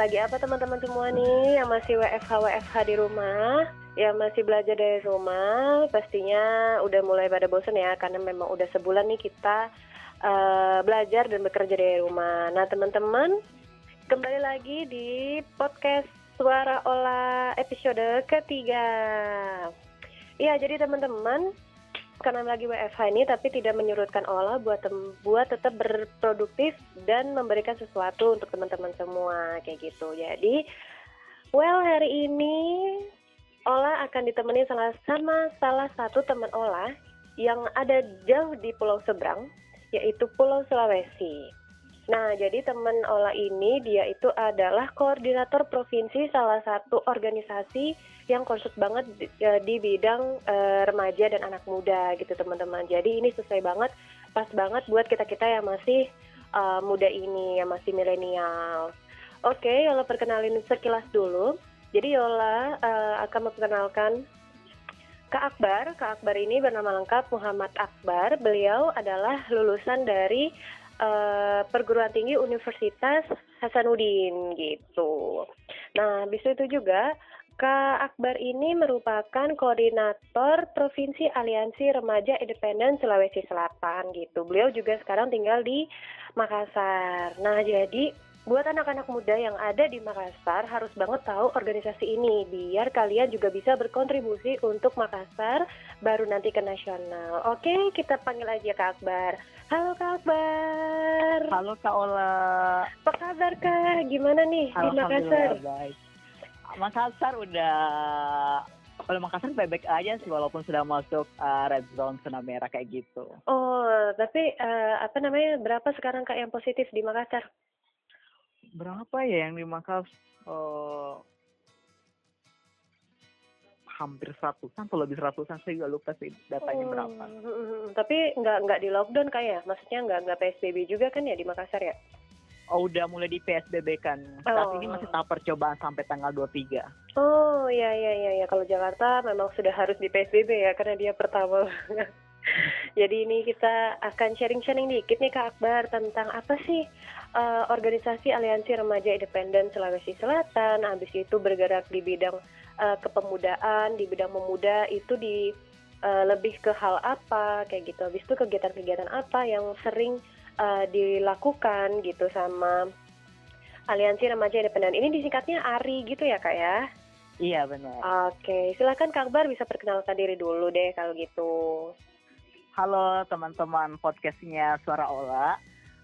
Lagi apa teman-teman semua nih yang masih WFH WFH di rumah, yang masih belajar dari rumah, pastinya udah mulai pada bosan ya karena memang udah sebulan nih kita uh, belajar dan bekerja dari rumah. Nah teman-teman, kembali lagi di podcast Suara Olah episode ketiga. Iya, jadi teman-teman karena lagi WFH ini tapi tidak menyurutkan olah buat buat tetap berproduktif dan memberikan sesuatu untuk teman-teman semua kayak gitu. Jadi well hari ini olah akan ditemani salah sama salah satu teman olah yang ada jauh di pulau seberang yaitu Pulau Sulawesi. Nah, jadi teman Ola ini dia itu adalah koordinator provinsi salah satu organisasi yang konsep banget di, e, di bidang uh, remaja dan anak muda gitu teman-teman. Jadi ini sesuai banget, pas banget buat kita-kita yang masih uh, muda ini, yang masih milenial. Oke, Yola perkenalin sekilas dulu. Jadi Yola uh, akan memperkenalkan Kak Akbar. Kak Akbar ini bernama lengkap Muhammad Akbar. Beliau adalah lulusan dari uh, perguruan tinggi Universitas Hasanuddin gitu. Nah, bisa itu juga Kak Akbar ini merupakan koordinator Provinsi Aliansi Remaja Independen Sulawesi Selatan gitu. Beliau juga sekarang tinggal di Makassar. Nah, jadi buat anak-anak muda yang ada di Makassar harus banget tahu organisasi ini biar kalian juga bisa berkontribusi untuk Makassar baru nanti ke nasional. Oke, kita panggil aja Kak Akbar. Halo Kak Akbar. Halo Kak Ola. Apa kabar Kak? Gimana nih di Makassar? Baik. Makassar udah kalau Makassar baik-baik aja sih walaupun sudah masuk uh, red zone zona merah kayak gitu. Oh, tapi uh, apa namanya berapa sekarang Kak yang positif di Makassar? Berapa ya yang di Makassar uh, hampir seratusan atau lebih seratusan saya nggak lupa sih datanya oh, berapa. Tapi nggak nggak di lockdown kayak, ya? maksudnya nggak nggak PSBB juga kan ya di Makassar ya? Oh udah mulai di PSBB kan. Saat oh. ini masih tahap percobaan sampai tanggal 23. Oh iya iya iya ya. kalau Jakarta memang sudah harus di PSBB ya karena dia pertama. Jadi ini kita akan sharing-sharing dikit nih Kak Akbar tentang apa sih uh, organisasi Aliansi Remaja Independen Sulawesi Selatan, habis itu bergerak di bidang uh, kepemudaan, di bidang memuda itu di uh, lebih ke hal apa kayak gitu. Habis itu kegiatan-kegiatan apa yang sering uh, dilakukan gitu sama Aliansi Remaja Independen. Ini disingkatnya ARI gitu ya kak ya? Iya benar. Oke, silakan Kak Akbar bisa perkenalkan diri dulu deh kalau gitu. Halo teman-teman podcastnya Suara Ola.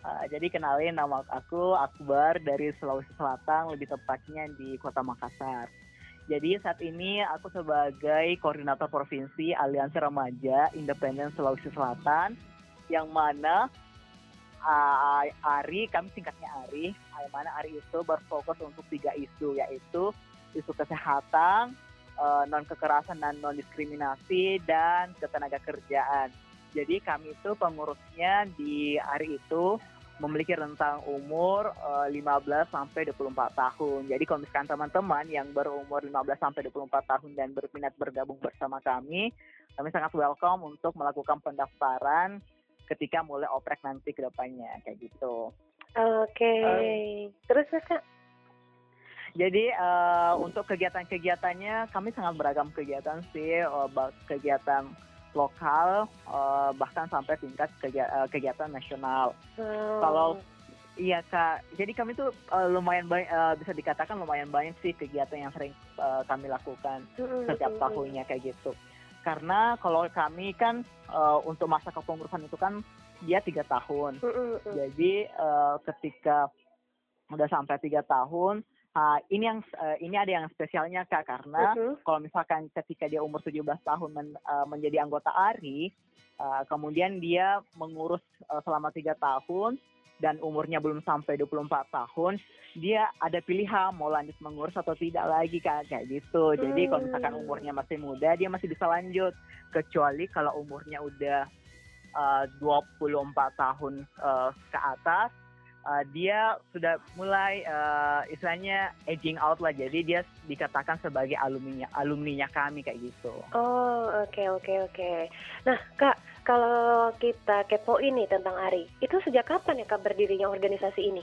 Uh, jadi kenalin nama aku Akbar dari Sulawesi Selatan, lebih tepatnya di Kota Makassar. Jadi saat ini aku sebagai koordinator provinsi Aliansi Remaja Independen Sulawesi Selatan, yang mana uh, ARI, kami singkatnya ARI, yang mana ARI itu berfokus untuk tiga isu, yaitu isu kesehatan, uh, non kekerasan dan non diskriminasi, dan ketenaga kerjaan. Jadi kami itu pengurusnya di ARI itu memiliki rentang umur uh, eh, 15 sampai 24 tahun. Jadi kalau misalkan teman-teman yang berumur 15 sampai 24 tahun dan berminat bergabung bersama kami, kami sangat welcome untuk melakukan pendaftaran ketika mulai oprek nanti ke depannya kayak gitu. Oke. Okay. Uh, Terus Kak? Jadi uh, untuk kegiatan-kegiatannya kami sangat beragam kegiatan sih, uh, kegiatan lokal uh, bahkan sampai tingkat kegiatan, uh, kegiatan nasional. Hmm. Kalau Iya kak, jadi kami tuh uh, lumayan banyak, uh, bisa dikatakan lumayan banyak sih kegiatan yang sering uh, kami lakukan hmm, setiap hmm, tahunnya kayak gitu. Karena kalau kami kan uh, untuk masa kepengurusan itu kan dia tiga tahun, jadi uh, ketika udah sampai tiga tahun Uh, ini yang uh, ini ada yang spesialnya kak karena uh-huh. kalau misalkan ketika dia umur 17 tahun men, uh, menjadi anggota ARI, uh, kemudian dia mengurus uh, selama tiga tahun dan umurnya belum sampai 24 tahun, dia ada pilihan mau lanjut mengurus atau tidak lagi kak kayak gitu. Jadi kalau misalkan hmm. umurnya masih muda dia masih bisa lanjut, kecuali kalau umurnya udah uh, 24 tahun uh, ke atas uh, dia sudah mulai uh, istilahnya aging out lah jadi dia dikatakan sebagai alumninya alumninya kami kayak gitu. Oh oke okay, oke okay, oke. Okay. Nah kak kalau kita kepo ini tentang Ari itu sejak kapan ya kak berdirinya organisasi ini?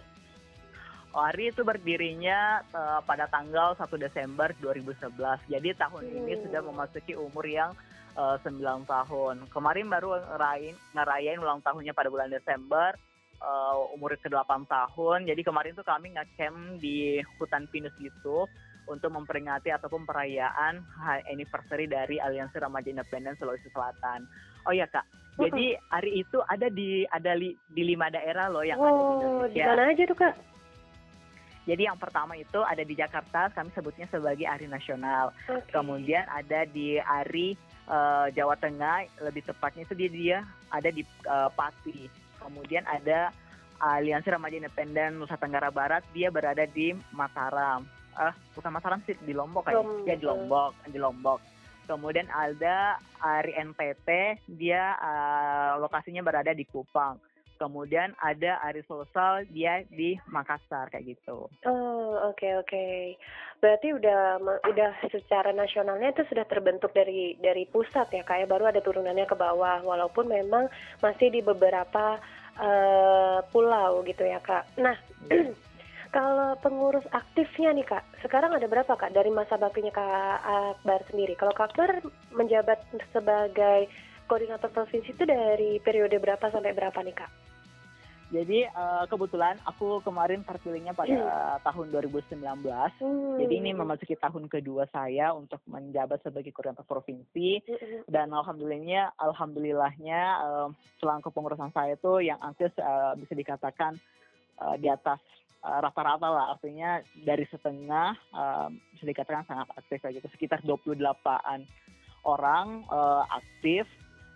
Oh, Ari itu berdirinya uh, pada tanggal 1 Desember 2011. Jadi tahun hmm. ini sudah memasuki umur yang uh, 9 tahun. Kemarin baru ngerayain, ngerayain ulang tahunnya pada bulan Desember uh, umur ke-8 tahun. Jadi kemarin tuh kami ngecamp di hutan pinus gitu untuk memperingati ataupun perayaan anniversary dari Aliansi Remaja Independen Sulawesi Selatan. Oh ya kak, jadi hari itu ada di ada li, di lima daerah loh yang oh, ada di oh, Indonesia. di mana aja tuh kak? Jadi yang pertama itu ada di Jakarta, kami sebutnya sebagai Hari Nasional. Okay. Kemudian ada di Hari uh, Jawa Tengah, lebih tepatnya itu dia, dia ada di uh, Pati kemudian ada Aliansi Remaja Independen Nusa Tenggara Barat dia berada di Mataram. Ah uh, bukan Mataram sih di Lombok kan ya di Lombok di Lombok. Kemudian ada Ari NTT dia uh, lokasinya berada di Kupang kemudian ada Ari Sosial dia di Makassar kayak gitu. Oh oke okay, oke. Okay. Berarti udah udah secara nasionalnya itu sudah terbentuk dari dari pusat ya kayak baru ada turunannya ke bawah walaupun memang masih di beberapa uh, pulau gitu ya kak. Nah kalau pengurus aktifnya nih kak, sekarang ada berapa kak dari masa baktinya kak Akbar sendiri? Kalau kak Akbar menjabat sebagai koordinator provinsi itu dari periode berapa sampai berapa nih kak? Jadi uh, kebetulan aku kemarin terpilihnya pada hmm. tahun 2019. Hmm. Jadi ini memasuki tahun kedua saya untuk menjabat sebagai koordinator provinsi hmm. dan alhamdulillahnya alhamdulillahnya uh, selang kepengurusan saya itu yang aktif uh, bisa dikatakan uh, di atas rata-rata uh, lah artinya dari setengah uh, bisa dikatakan sangat aktif kayak gitu sekitar 28an orang uh, aktif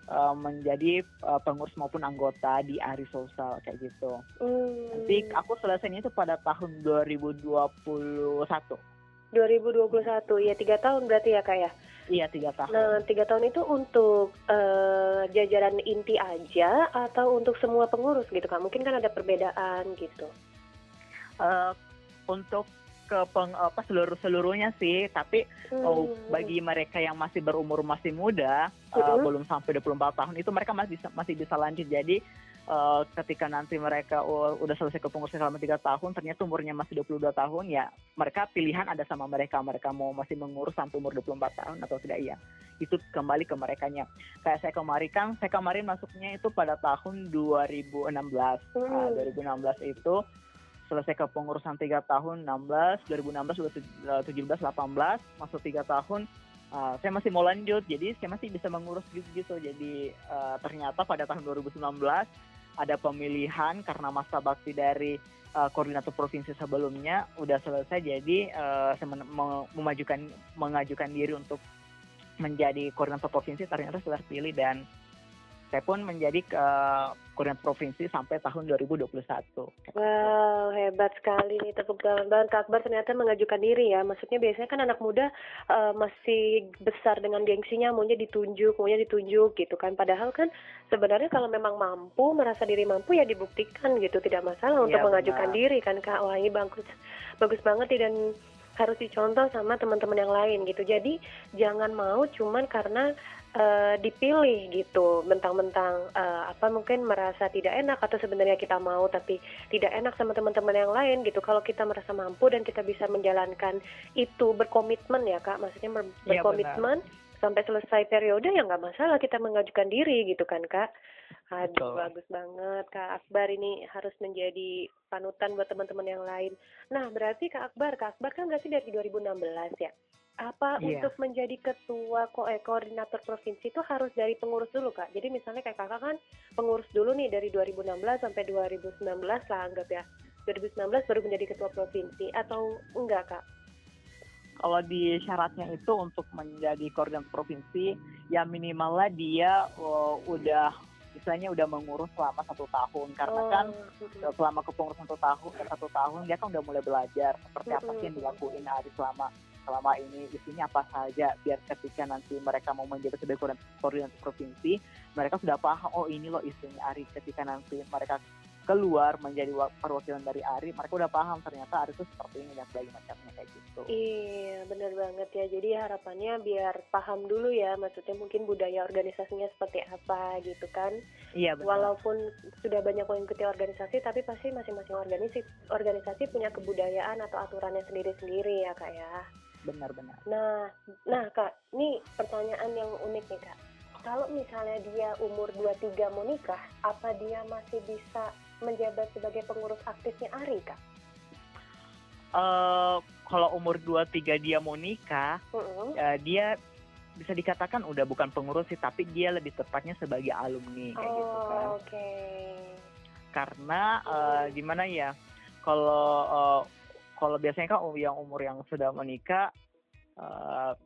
uh, menjadi uh, pengurus maupun anggota di Ari Sosial kayak gitu. Hmm. Nanti aku selesainya itu pada tahun 2021. 2021 ya tiga tahun berarti ya kak ya? Iya tiga tahun. Nah tiga tahun itu untuk uh, jajaran inti aja atau untuk semua pengurus gitu kak? Mungkin kan ada perbedaan gitu. Uh, untuk ke peng, apa seluruh seluruhnya sih. Tapi hmm. oh, bagi mereka yang masih berumur masih muda uh, uh, belum sampai 24 tahun itu mereka masih bisa masih bisa lanjut. Jadi uh, ketika nanti mereka oh, udah selesai kepengurusan selama tiga tahun ternyata umurnya masih 22 tahun ya mereka pilihan ada sama mereka. Mereka mau masih mengurus sampai umur 24 tahun atau tidak ya itu kembali ke mereka nya kayak saya kemarin kan saya kemarin masuknya itu pada tahun 2016 hmm. uh, 2016 itu selesai kepengurusan tiga tahun 16 2016 2017 18 masuk tiga tahun uh, saya masih mau lanjut jadi saya masih bisa mengurus gitu gitu. Jadi uh, ternyata pada tahun 2019 ada pemilihan karena masa bakti dari uh, koordinator provinsi sebelumnya udah selesai. Jadi uh, saya memajukan mengajukan diri untuk menjadi koordinator provinsi ternyata sudah terpilih dan saya pun menjadi ke koordinator provinsi sampai tahun 2021. Wow, hebat sekali nih tepuk tangan banget Kak Akbar ternyata mengajukan diri ya. Maksudnya biasanya kan anak muda uh, masih besar dengan gengsinya maunya ditunjuk, maunya ditunjuk gitu kan. Padahal kan sebenarnya kalau memang mampu, merasa diri mampu ya dibuktikan gitu, tidak masalah untuk ya, mengajukan diri kan Kak. Wah, ini bagus. Bagus banget dan harus dicontoh sama teman-teman yang lain gitu. Jadi jangan mau cuman karena uh, dipilih gitu. Mentang-mentang uh, apa mungkin merasa tidak enak atau sebenarnya kita mau tapi tidak enak sama teman-teman yang lain gitu. Kalau kita merasa mampu dan kita bisa menjalankan itu berkomitmen ya kak. Maksudnya ber iya, berkomitmen ya, sampai selesai periode ya nggak masalah kita mengajukan diri gitu kan kak. Aduh, Betul. bagus banget Kak Akbar. Ini harus menjadi panutan buat teman-teman yang lain. Nah, berarti Kak Akbar, Kak Akbar kan berarti dari 2016 ya apa yeah. untuk menjadi ketua ko eh, koordinator provinsi itu harus dari pengurus dulu kak? Jadi misalnya kayak kakak kan pengurus dulu nih dari 2016 sampai 2019 lah anggap ya. 2019 baru menjadi ketua provinsi atau enggak kak? Kalau di syaratnya itu untuk menjadi koordinator provinsi ya minimalnya dia oh, udah istilahnya udah mengurus selama satu tahun. Karena oh. kan selama kepengurusan satu tahun satu tahun dia kan udah mulai belajar seperti apa sih yang dilakuin hari selama selama ini isinya apa saja biar ketika nanti mereka mau menjadi sebagai koordinator provinsi mereka sudah paham oh ini loh isunya Ari. Ketika nanti mereka keluar menjadi perwakilan dari ARI mereka udah paham ternyata ARI itu seperti ini dan sebagainya macamnya kayak gitu. Iya benar banget ya. Jadi harapannya biar paham dulu ya maksudnya mungkin budaya organisasinya seperti apa gitu kan. Iya benar. walaupun sudah banyak mengikuti organisasi tapi pasti masing-masing organisasi organisasi punya kebudayaan atau aturannya sendiri-sendiri ya kak ya benar-benar nah nah kak ini pertanyaan yang unik nih kak kalau misalnya dia umur 23 mau nikah, apa dia masih bisa menjabat sebagai pengurus aktifnya Ari, Kak? Uh, kalau umur 23 dia mau nikah, uh -uh. Uh, dia bisa dikatakan udah bukan pengurus sih, tapi dia lebih tepatnya sebagai alumni kayak oh, gitu kan. Oke. Okay. Karena uh, gimana ya, kalau uh, kalau biasanya kan yang umur yang sudah menikah, uh,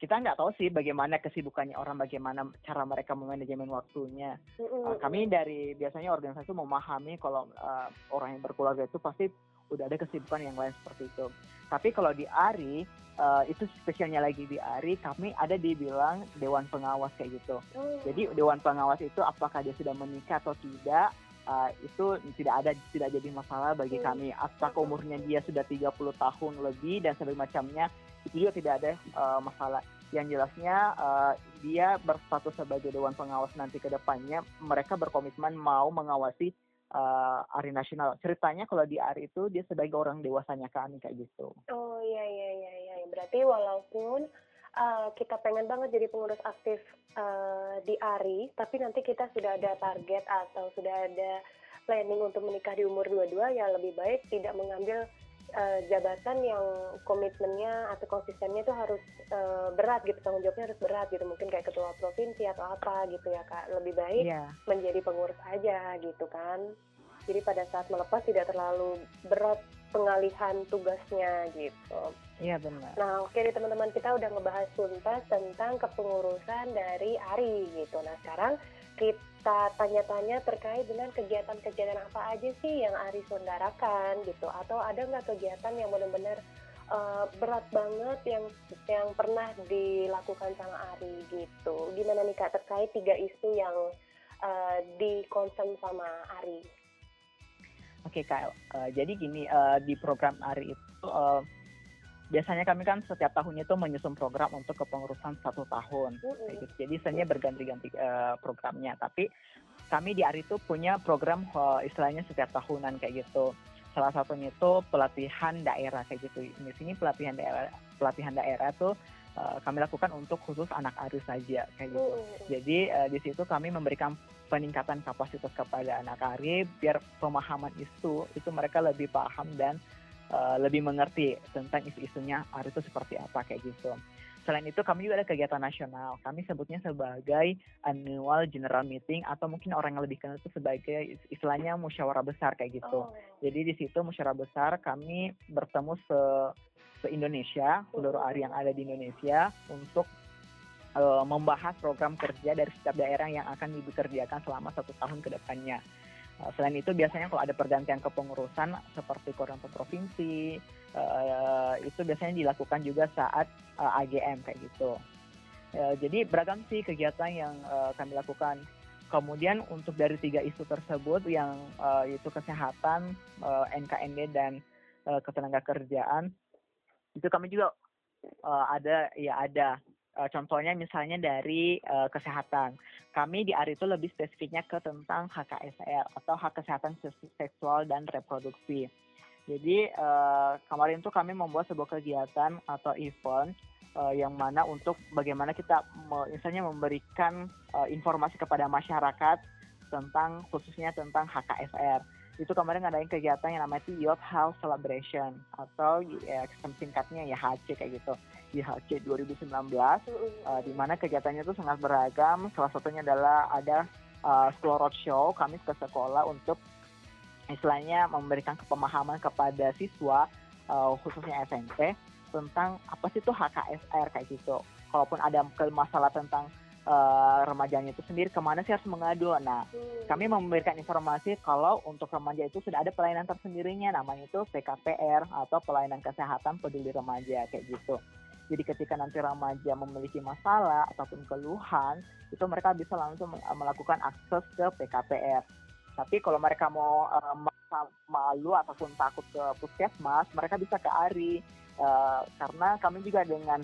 kita nggak tahu sih bagaimana kesibukannya orang, bagaimana cara mereka memanajemen waktunya. Uh, kami dari biasanya organisasi memahami kalau uh, orang yang berkeluarga itu pasti udah ada kesibukan yang lain seperti itu. Tapi kalau di ARI, uh, itu spesialnya lagi di ARI, kami ada dibilang dewan pengawas kayak gitu. Oh. Jadi dewan pengawas itu apakah dia sudah menikah atau tidak, uh, itu tidak ada tidak jadi masalah bagi kami. Apakah umurnya dia sudah 30 tahun lebih dan sebagainya macamnya, itu juga tidak ada uh, masalah. Yang jelasnya uh, dia berstatus sebagai dewan pengawas nanti ke depannya, mereka berkomitmen mau mengawasi uh, ARI nasional. Ceritanya kalau di ARI itu dia sebagai orang dewasanya kami kayak gitu. Oh iya iya iya iya. Berarti walaupun uh, kita pengen banget jadi pengurus aktif uh, di ARI, tapi nanti kita sudah ada target atau sudah ada planning untuk menikah di umur 22 ya lebih baik tidak mengambil uh, jabatan yang komitmennya atau konsistennya itu harus uh, berat gitu tanggung jawabnya harus berat gitu mungkin kayak ketua provinsi atau apa gitu ya kak lebih baik yeah. menjadi pengurus aja gitu kan jadi pada saat melepas tidak terlalu berat pengalihan tugasnya gitu. Iya benar. Nah oke okay, teman-teman. Kita udah ngebahas tuntas tentang kepengurusan dari Ari gitu. Nah sekarang kita tanya-tanya terkait dengan kegiatan-kegiatan apa aja sih yang Ari selenggarakan gitu. Atau ada nggak kegiatan yang benar-benar uh, berat banget yang yang pernah dilakukan sama Ari gitu? Gimana nih kak terkait tiga isu yang uh, di concern sama Ari? Oke okay, kak, uh, jadi gini uh, di program Ari itu uh, biasanya kami kan setiap tahunnya itu menyusun program untuk kepengurusan satu tahun. Mm-hmm. Gitu. Jadi sebenarnya berganti-ganti uh, programnya. Tapi kami di ARI itu punya program uh, istilahnya setiap tahunan kayak gitu. Salah satunya itu pelatihan daerah kayak gitu. Di sini pelatihan daerah pelatihan daerah tuh uh, kami lakukan untuk khusus anak ARI saja kayak gitu. Mm-hmm. Jadi uh, di situ kami memberikan peningkatan kapasitas kepada anak ARI biar pemahaman itu itu mereka lebih paham dan uh, lebih mengerti tentang isu-isunya hari itu seperti apa kayak gitu. Selain itu kami juga ada kegiatan nasional. Kami sebutnya sebagai annual general meeting atau mungkin orang yang lebih kenal itu sebagai istilahnya musyawarah besar kayak gitu. Oh. Jadi di situ musyawarah besar kami bertemu se se Indonesia, seluruh area yang ada di Indonesia untuk uh, membahas program kerja dari setiap daerah yang akan dibekerjakan selama satu tahun ke depannya. Eh, selain itu biasanya kalau ada pergantian kepengurusan seperti koordinator provinsi uh, itu biasanya dilakukan juga saat eh, AGM kayak gitu. Jadi beragam sih kegiatan yang kami lakukan. Kemudian untuk dari tiga isu tersebut yang uh, itu kesehatan, NKND dan uh, ketenaga kerjaan itu kami juga ada ya ada contohnya misalnya dari kesehatan. Kami di ARI itu lebih spesifiknya ke tentang HKSR atau hak kesehatan seksual dan reproduksi. Jadi uh, kemarin itu kami membuat sebuah kegiatan atau event uh, yang mana untuk bagaimana kita misalnya memberikan uh, informasi kepada masyarakat tentang khususnya tentang HKSR itu kemarin ngadain kegiatan yang namanya Youth Health Celebration atau ya singkatnya ya HC kayak gitu IHC 2019 uh, di mana kegiatannya itu sangat beragam. Salah satunya adalah ada uh, School Roadshow kami ke sekolah untuk istilahnya memberikan kepemahaman kepada siswa uh, khususnya SMP tentang apa sih itu HKSR kayak gitu. Kalaupun ada masalah tentang uh, remajanya itu sendiri ke mana sih harus mengadu. Nah, hmm. kami memberikan informasi kalau untuk remaja itu sudah ada pelayanan tersendirinya, namanya itu PKPR atau pelayanan kesehatan peduli remaja kayak gitu. Jadi ketika nanti remaja memiliki masalah ataupun keluhan, itu mereka bisa langsung melakukan akses ke PKPR. Tapi kalau mereka mau uh, malu ataupun takut ke puskesmas, mereka bisa ke ARI. Uh, karena kami juga dengan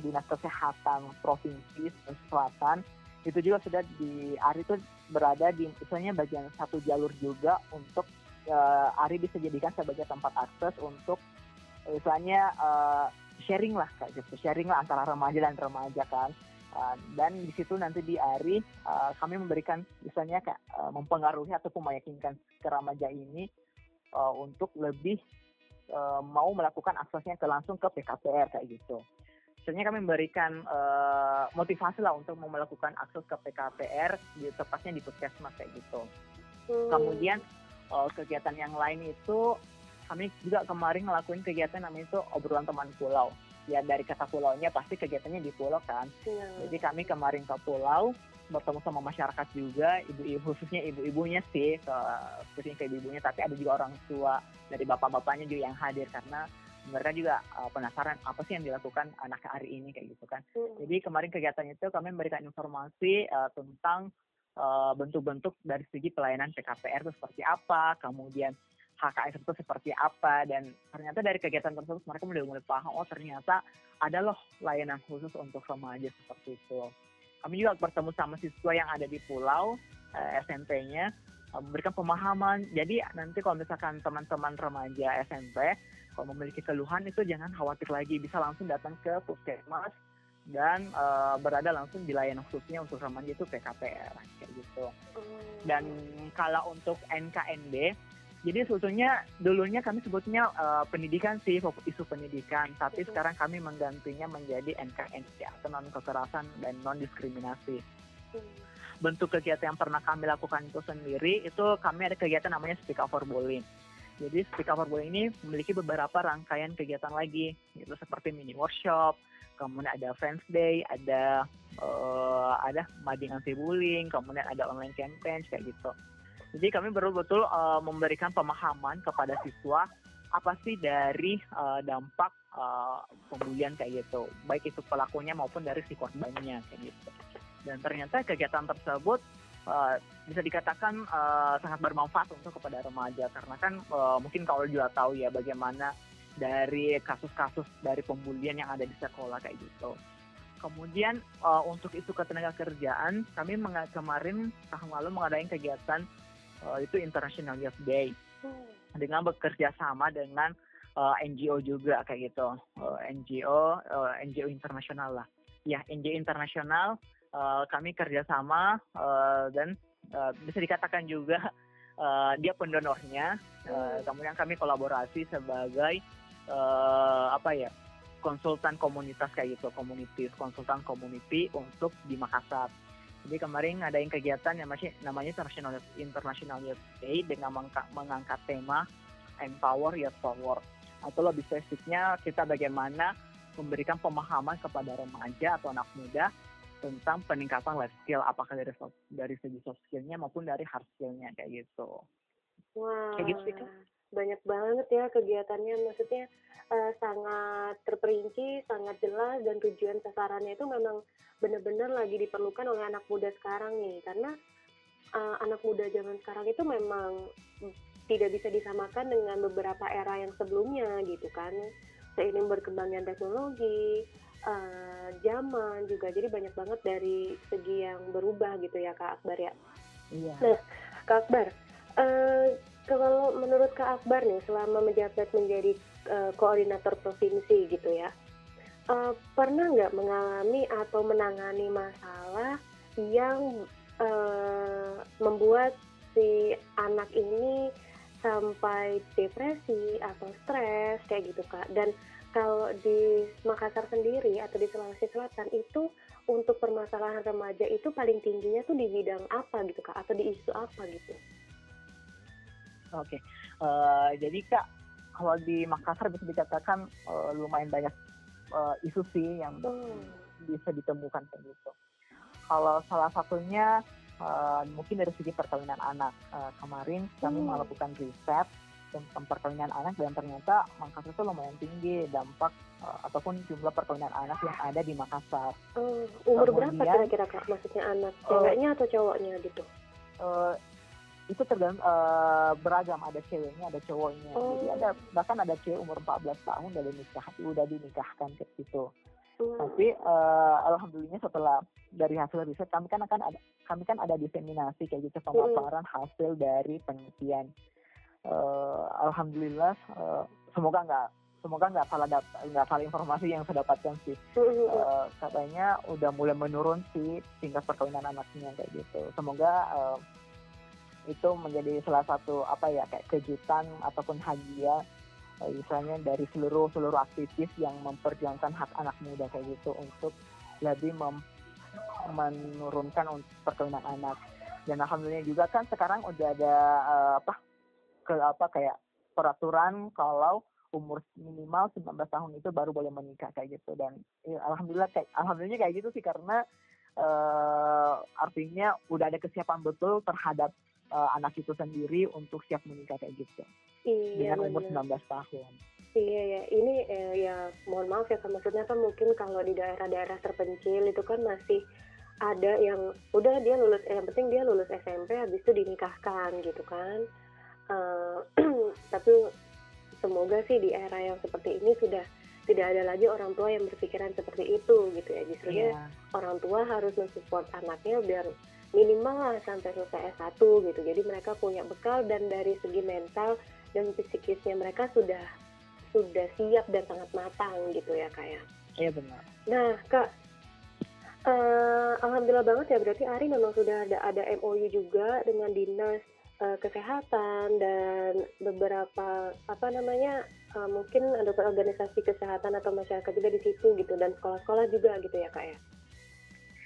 Dinas Kesehatan Provinsi Selatan. Itu juga sudah di ARI itu berada di misalnya bagian satu jalur juga untuk uh, ARI bisa jadikan sebagai tempat akses untuk misalnya uh, sharing lah kayak gitu. Sharing lah antara remaja dan remaja kan. Uh, dan di situ nanti di ARI uh, kami memberikan misalnya kayak uh, mempengaruhi ataupun meyakinkan ke remaja ini uh, untuk lebih uh, mau melakukan aksesnya ke langsung ke PKPR kayak gitu Misalnya kami memberikan uh, motivasi lah untuk mau melakukan akses ke PKPR di tepatnya di puskesmas kayak gitu. Hmm. Kemudian uh, kegiatan yang lain itu kami juga kemarin ngelakuin kegiatan namanya itu obrolan teman pulau. Ya dari kata pulaunya pasti kegiatannya di pulau kan. Hmm. Jadi kami kemarin ke pulau bertemu sama masyarakat juga, ibu-ibu khususnya ibu-ibunya sih, khususnya ke ibu-ibunya, tapi ada juga orang tua dari bapak-bapaknya juga yang hadir karena mereka juga uh, penasaran apa sih yang dilakukan anak hari ini kayak gitu kan. Hmm. Jadi kemarin kegiatan itu kami memberikan informasi uh, tentang uh, bentuk-bentuk dari segi pelayanan PKPR itu seperti apa, kemudian HKS itu seperti apa dan ternyata dari kegiatan tersebut mereka mulai mulai paham oh ternyata ada loh layanan khusus untuk remaja seperti itu. Kami juga bertemu sama siswa yang ada di pulau uh, SMP-nya memberikan pemahaman. Jadi nanti kalau misalkan teman-teman remaja SMP kalau memiliki keluhan itu jangan khawatir lagi, bisa langsung datang ke puskesmas dan uh, berada langsung di layanan khususnya untuk remaja itu PKPR kayak gitu. Hmm. Dan kalau untuk NKNB, jadi sebetulnya dulunya kami sebutnya uh, pendidikan sih isu pendidikan, tapi sekarang kami menggantinya menjadi NKNB atau non kekerasan dan non diskriminasi. Bentuk kegiatan yang pernah kami lakukan itu sendiri itu kami ada kegiatan namanya Speak Up for Bullying jadi Speak Up for ini memiliki beberapa rangkaian kegiatan lagi, gitu seperti mini workshop, kemudian ada Friends Day, ada uh, ada mading anti bullying, kemudian ada online campaign kayak gitu. Jadi kami betul-betul uh, memberikan pemahaman kepada siswa apa sih dari uh, dampak uh, pembulian kayak gitu, baik itu pelakunya maupun dari si korbannya kayak gitu. Dan ternyata kegiatan tersebut uh, bisa dikatakan uh, sangat bermanfaat untuk kepada remaja karena kan uh, mungkin kalau juga tahu ya bagaimana dari kasus-kasus dari pembulian yang ada di sekolah kayak gitu. Kemudian uh, untuk isu ketenaga kerjaan, kami kemarin tahun lalu mengadakan kegiatan uh, itu International Youth Day dengan bekerja sama dengan uh, NGO juga kayak gitu, uh, NGO uh, NGO internasional lah. Ya NGO internasional uh, kami kerjasama uh, dan uh, bisa dikatakan juga uh, dia pendonornya. Uh, kemudian kami kolaborasi sebagai uh, apa ya konsultan komunitas kayak gitu, komunitas konsultan community untuk di Makassar. Jadi kemarin ada yang kegiatan yang masih namanya International International Youth Day dengan mengangkat tema Empower Youth Power atau lebih spesifiknya kita bagaimana memberikan pemahaman kepada remaja atau anak muda tentang peningkatan life skill apakah dari dari segi soft skillnya maupun dari hard skillnya kayak gitu. Wah, kayak gitu sih Banyak banget ya kegiatannya, maksudnya uh, sangat terperinci, sangat jelas dan tujuan sasarannya itu memang benar-benar lagi diperlukan oleh anak muda sekarang nih, karena uh, anak muda zaman sekarang itu memang tidak bisa disamakan dengan beberapa era yang sebelumnya gitu kan. Seiring berkembangnya teknologi, uh, zaman juga jadi banyak banget dari segi yang berubah gitu ya Kak Akbar ya. Iya. Nah Kak Akbar, uh, kalau menurut Kak Akbar nih selama menjabat menjadi uh, koordinator provinsi gitu ya, uh, pernah nggak mengalami atau menangani masalah yang uh, membuat si anak ini sampai depresi atau stres kayak gitu kak dan kalau di Makassar sendiri atau di Sulawesi Selatan itu untuk permasalahan remaja itu paling tingginya tuh di bidang apa gitu kak atau di isu apa gitu? Oke, okay. uh, eh, jadi kak kalau di Makassar bisa dikatakan uh, lumayan banyak uh, isu sih yang hmm. bisa ditemukan begitu. Kalau salah satunya uh, mungkin dari segi perkawinan anak. Uh, kemarin kami hmm. melakukan riset tentang perkawinan anak dan ternyata Makassar itu lumayan tinggi dampak uh, ataupun jumlah perkawinan anak yang ada di Makassar. Uh, umur Kemudian, berapa kira-kira kak maksudnya anak? Eh, Ceweknya uh, atau cowoknya gitu? Uh, itu tergantung uh, beragam ada ceweknya ada cowoknya Oh. jadi ada bahkan ada cewek umur 14 tahun udah dinikah udah dinikahkan kayak gitu Hmm. tapi eh, alhamdulillah setelah dari hasil riset kami kan akan ada kami kan ada diseminasi kayak gitu pemaparan hasil dari penelitian Eh, alhamdulillah eh, semoga nggak semoga nggak salah nggak salah informasi yang saya dapatkan sih. Eh, katanya udah mulai menurun sih tingkat perkawinan anaknya kayak gitu semoga eh, itu menjadi salah satu apa ya kayak kejutan ataupun hadiah eh, misalnya dari seluruh seluruh aktivis yang memperjuangkan hak anak muda kayak gitu untuk lebih mem- menurunkan perkawinan anak dan alhamdulillah juga kan sekarang udah ada eh, apa ke apa kayak peraturan kalau umur minimal 19 tahun itu baru boleh menikah kayak gitu dan ya, alhamdulillah kayak alhamdulillah kayak gitu sih karena eh, artinya udah ada kesiapan betul terhadap eh, anak itu sendiri untuk siap menikah kayak gitu Iya, dengan umur bener. 19 tahun. Iya ya, ini eh, ya mohon maaf ya maksudnya kan mungkin kalau di daerah-daerah terpencil itu kan masih ada yang udah dia lulus, eh, yang penting dia lulus SMP habis itu dinikahkan gitu kan. Eh, tapi semoga sih di era yang seperti ini sudah tidak ada lagi orang tua yang berpikiran seperti itu gitu ya. Justrunya Iya. orang tua harus mensupport anaknya biar minimal lah sampai selesai S1 gitu. Jadi mereka punya bekal dan dari segi mental dan psikisnya mereka sudah sudah siap dan sangat matang gitu ya kak ya. Iya benar. Nah kak, eh, alhamdulillah banget ya berarti Ari memang sudah ada ada MOU juga dengan dinas eh, kesehatan dan beberapa apa namanya eh, mungkin ada organisasi kesehatan atau masyarakat juga di situ gitu dan sekolah-sekolah juga gitu ya kak ya.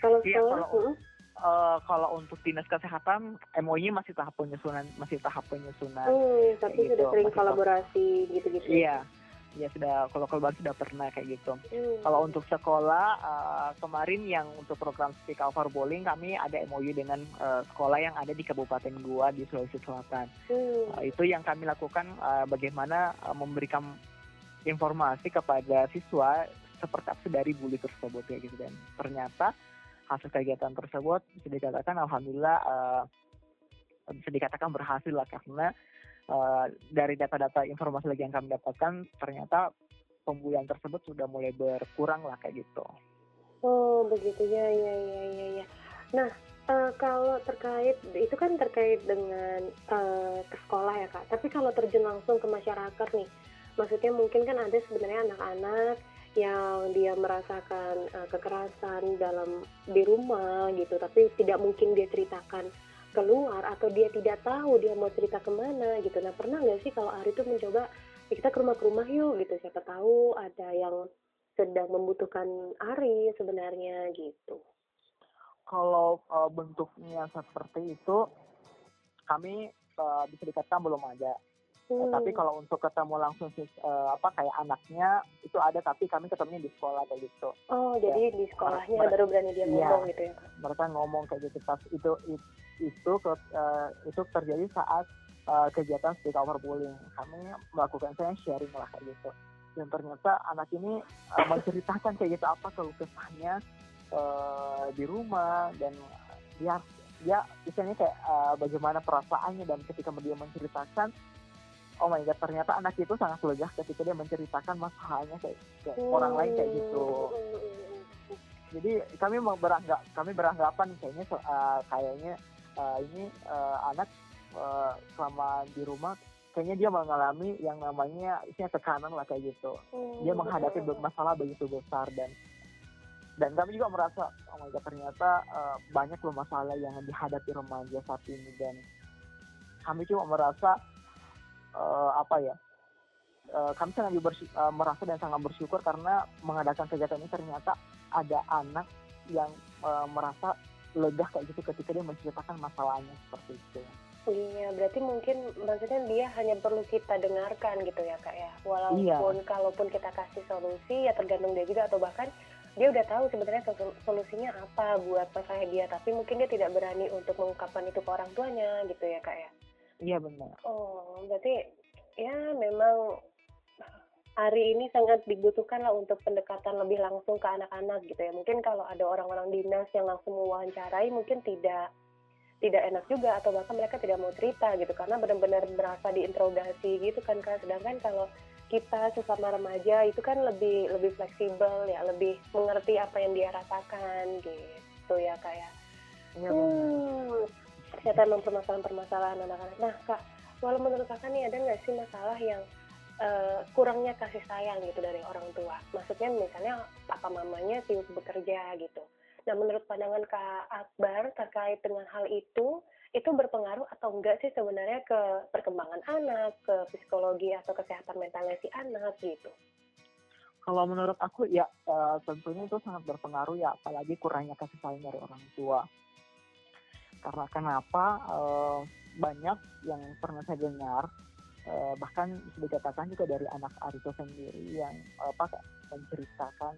Kalau Iya, sekolah, kalau- Eh, kalau untuk dinas kesehatan MOI masih tahap penyusunan masih tahap penyusunan. Hmm, tapi Kayak sudah gitu, sering kolaborasi gitu-gitu. Iya. Ya sudah kalau kalau sudah pernah kayak gitu. Hmm. Kalau untuk sekolah eh, kemarin yang untuk program Speak Over Bowling kami ada MOU dengan eh, sekolah yang ada di Kabupaten Gua di Sulawesi Selatan. Hmm. Eh, itu yang kami lakukan eh, bagaimana eh, memberikan informasi kepada siswa seperti apa dari bully tersebut ya gitu dan ternyata hasil kegiatan tersebut bisa dikatakan alhamdulillah eh, bisa dikatakan berhasil lah karena eh, dari data-data informasi lagi yang kami dapatkan ternyata pembulian tersebut sudah mulai berkurang lah kayak gitu. Oh, begitu ya, ya, ya, ya, ya. Nah, eh, kalau terkait itu kan terkait dengan eh, ke sekolah ya kak. Tapi kalau terjun langsung ke masyarakat nih, maksudnya mungkin kan ada sebenarnya anak-anak yang dia merasakan eh, kekerasan dalam di rumah gitu, tapi tidak mungkin dia ceritakan keluar atau dia tidak tahu dia mau cerita ke mana gitu. Nah, pernah nggak sih kalau Ari tuh mencoba "Ya, kita ke rumah ke rumah yuk gitu, siapa tahu ada yang sedang membutuhkan Ari sebenarnya gitu. Kalau eh, bentuknya seperti itu kami eh, bisa dikatakan belum ada. Hmm. Tapi kalau untuk ketemu langsung sih eh, apa kayak anaknya itu ada tapi kami ketemunya di sekolah kayak gitu. oh jadi di sekolahnya Mer- baru berani dia Iya. ngomong gitu ya? Mereka ngomong kayak gitu pas itu it- itu ke- eh, itu terjadi saat eh, kegiatan speak over bullying. Kami melakukan saya sharing lah kayak gitu. Dan ternyata anak ini eh, menceritakan kayak gitu apa keluh kesahnya eh, di rumah dan dia dia misalnya kayak eh, bagaimana perasaannya dan ketika dia menceritakan oh my god ternyata anak itu sangat lega ketika dia menceritakan masalahnya kayak, kayak orang lain kayak gitu Hmm. jadi kami beranggap kami beranggapan kayaknya eh, kayaknya eh, ini eh, anak eh, selama di rumah kayaknya dia mengalami yang namanya isinya tekanan lah kayak gitu Hmm. dia menghadapi be- masalah begitu besar dan dan kami juga merasa oh my god ternyata eh, banyak loh masalah yang dihadapi remaja saat ini dan kami cuma merasa eh, apa ya kami sangat merasa dan sangat bersyukur karena mengadakan kegiatan ini ternyata ada anak yang merasa lega kayak gitu ketika dia menceritakan masalahnya seperti itu. Iya, berarti mungkin maksudnya dia hanya perlu kita dengarkan gitu ya kak ya. Walaupun Iya. kalaupun kita kasih solusi ya tergantung dia juga atau bahkan dia udah tahu sebenarnya sol- solusinya apa buat masalah dia, tapi mungkin dia tidak berani untuk mengungkapkan itu ke orang tuanya gitu ya kak ya. Iya benar. Oh, berarti ya memang hari ini sangat dibutuhkan lah untuk pendekatan lebih langsung ke anak-anak gitu ya. Mungkin kalau ada orang-orang dinas yang langsung mewawancarai mungkin tidak tidak enak juga atau bahkan mereka tidak mau cerita gitu karena benar-benar berasa diinterogasi gitu kan kak. Sedangkan kalau kita sesama remaja itu kan lebih lebih fleksibel ya lebih mengerti apa yang dia rasakan gitu ya kak ya. Iya, hmm, ternyata memang permasalahan-permasalahan anak-anak. Nah kak walau menurut kakak nih ada nggak sih masalah yang uh, kurangnya kasih sayang gitu dari orang tua maksudnya misalnya papa mamanya sibuk bekerja gitu Nah, menurut pandangan Kak Akbar terkait dengan hal itu, itu berpengaruh atau enggak sih sebenarnya ke perkembangan anak, ke psikologi atau kesehatan mentalnya si anak gitu? Kalau menurut aku ya uh, tentunya itu sangat berpengaruh ya, apalagi kurangnya kasih sayang dari orang tua. Karena kenapa uh, banyak yang pernah saya dengar uh, bahkan bisa dikatakan juga dari anak Arito sendiri yang apa menceritakan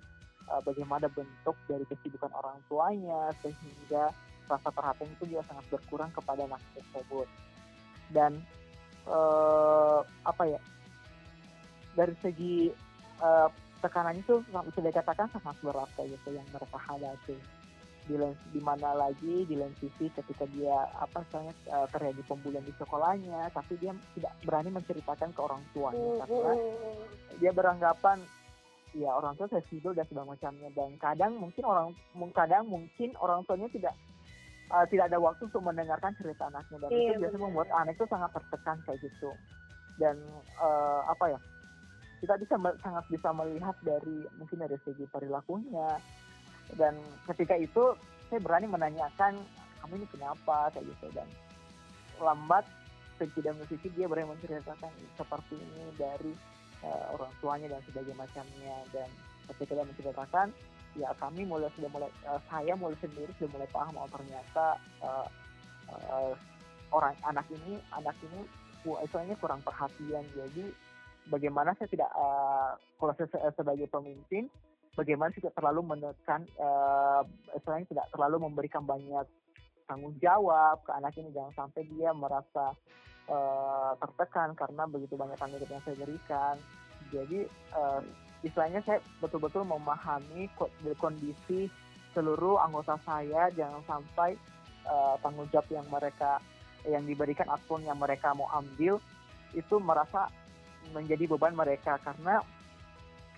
uh, bagaimana bentuk dari kesibukan orang tuanya sehingga rasa perhatian itu juga sangat berkurang kepada anak tersebut. Dan uh, apa ya dari segi uh, tekanan itu bisa dikatakan sangat berat gitu yang mereka hadapi di di mana lagi di lain sisi ketika dia apa misalnya uh, terjadi pembulian di sekolahnya tapi dia tidak berani menceritakan ke orang tuanya. Karena dia beranggapan ya orang tua fleksibel dan segala macamnya. Dan kadang mungkin orang kadang mungkin orang tuanya tidak uh, tidak ada waktu untuk mendengarkan cerita anaknya. Dan iya, itu biasanya membuat anak itu sangat tertekan kayak gitu. Dan uh, apa ya kita bisa sangat bisa melihat dari mungkin dari segi perilakunya dan ketika itu saya berani menanyakan kamu ini kenapa? kayak gitu. Dan lambat tidak musisi dia berani menceritakan seperti ini dari uh, orang tuanya dan sebagainya macamnya. Dan ketika dia menceritakan ya kami mulai sudah mulai uh, saya mulai sendiri sudah mulai paham oh ternyata uh, uh, orang anak ini anak ini istilahnya kurang perhatian. Jadi bagaimana saya tidak uh, kalau saya sebagai pemimpin bagaimana tidak terlalu menekan uh, istilahnya tidak terlalu memberikan banyak tanggung jawab ke anak ini. Jangan sampai dia merasa uh, tertekan karena begitu banyak tanggung jawab yang saya berikan. Jadi uh, istilahnya saya betul-betul memahami kondisi seluruh anggota saya. Jangan sampai uh, tanggung jawab yang mereka yang diberikan ataupun yang mereka mau ambil itu merasa menjadi beban mereka. Karena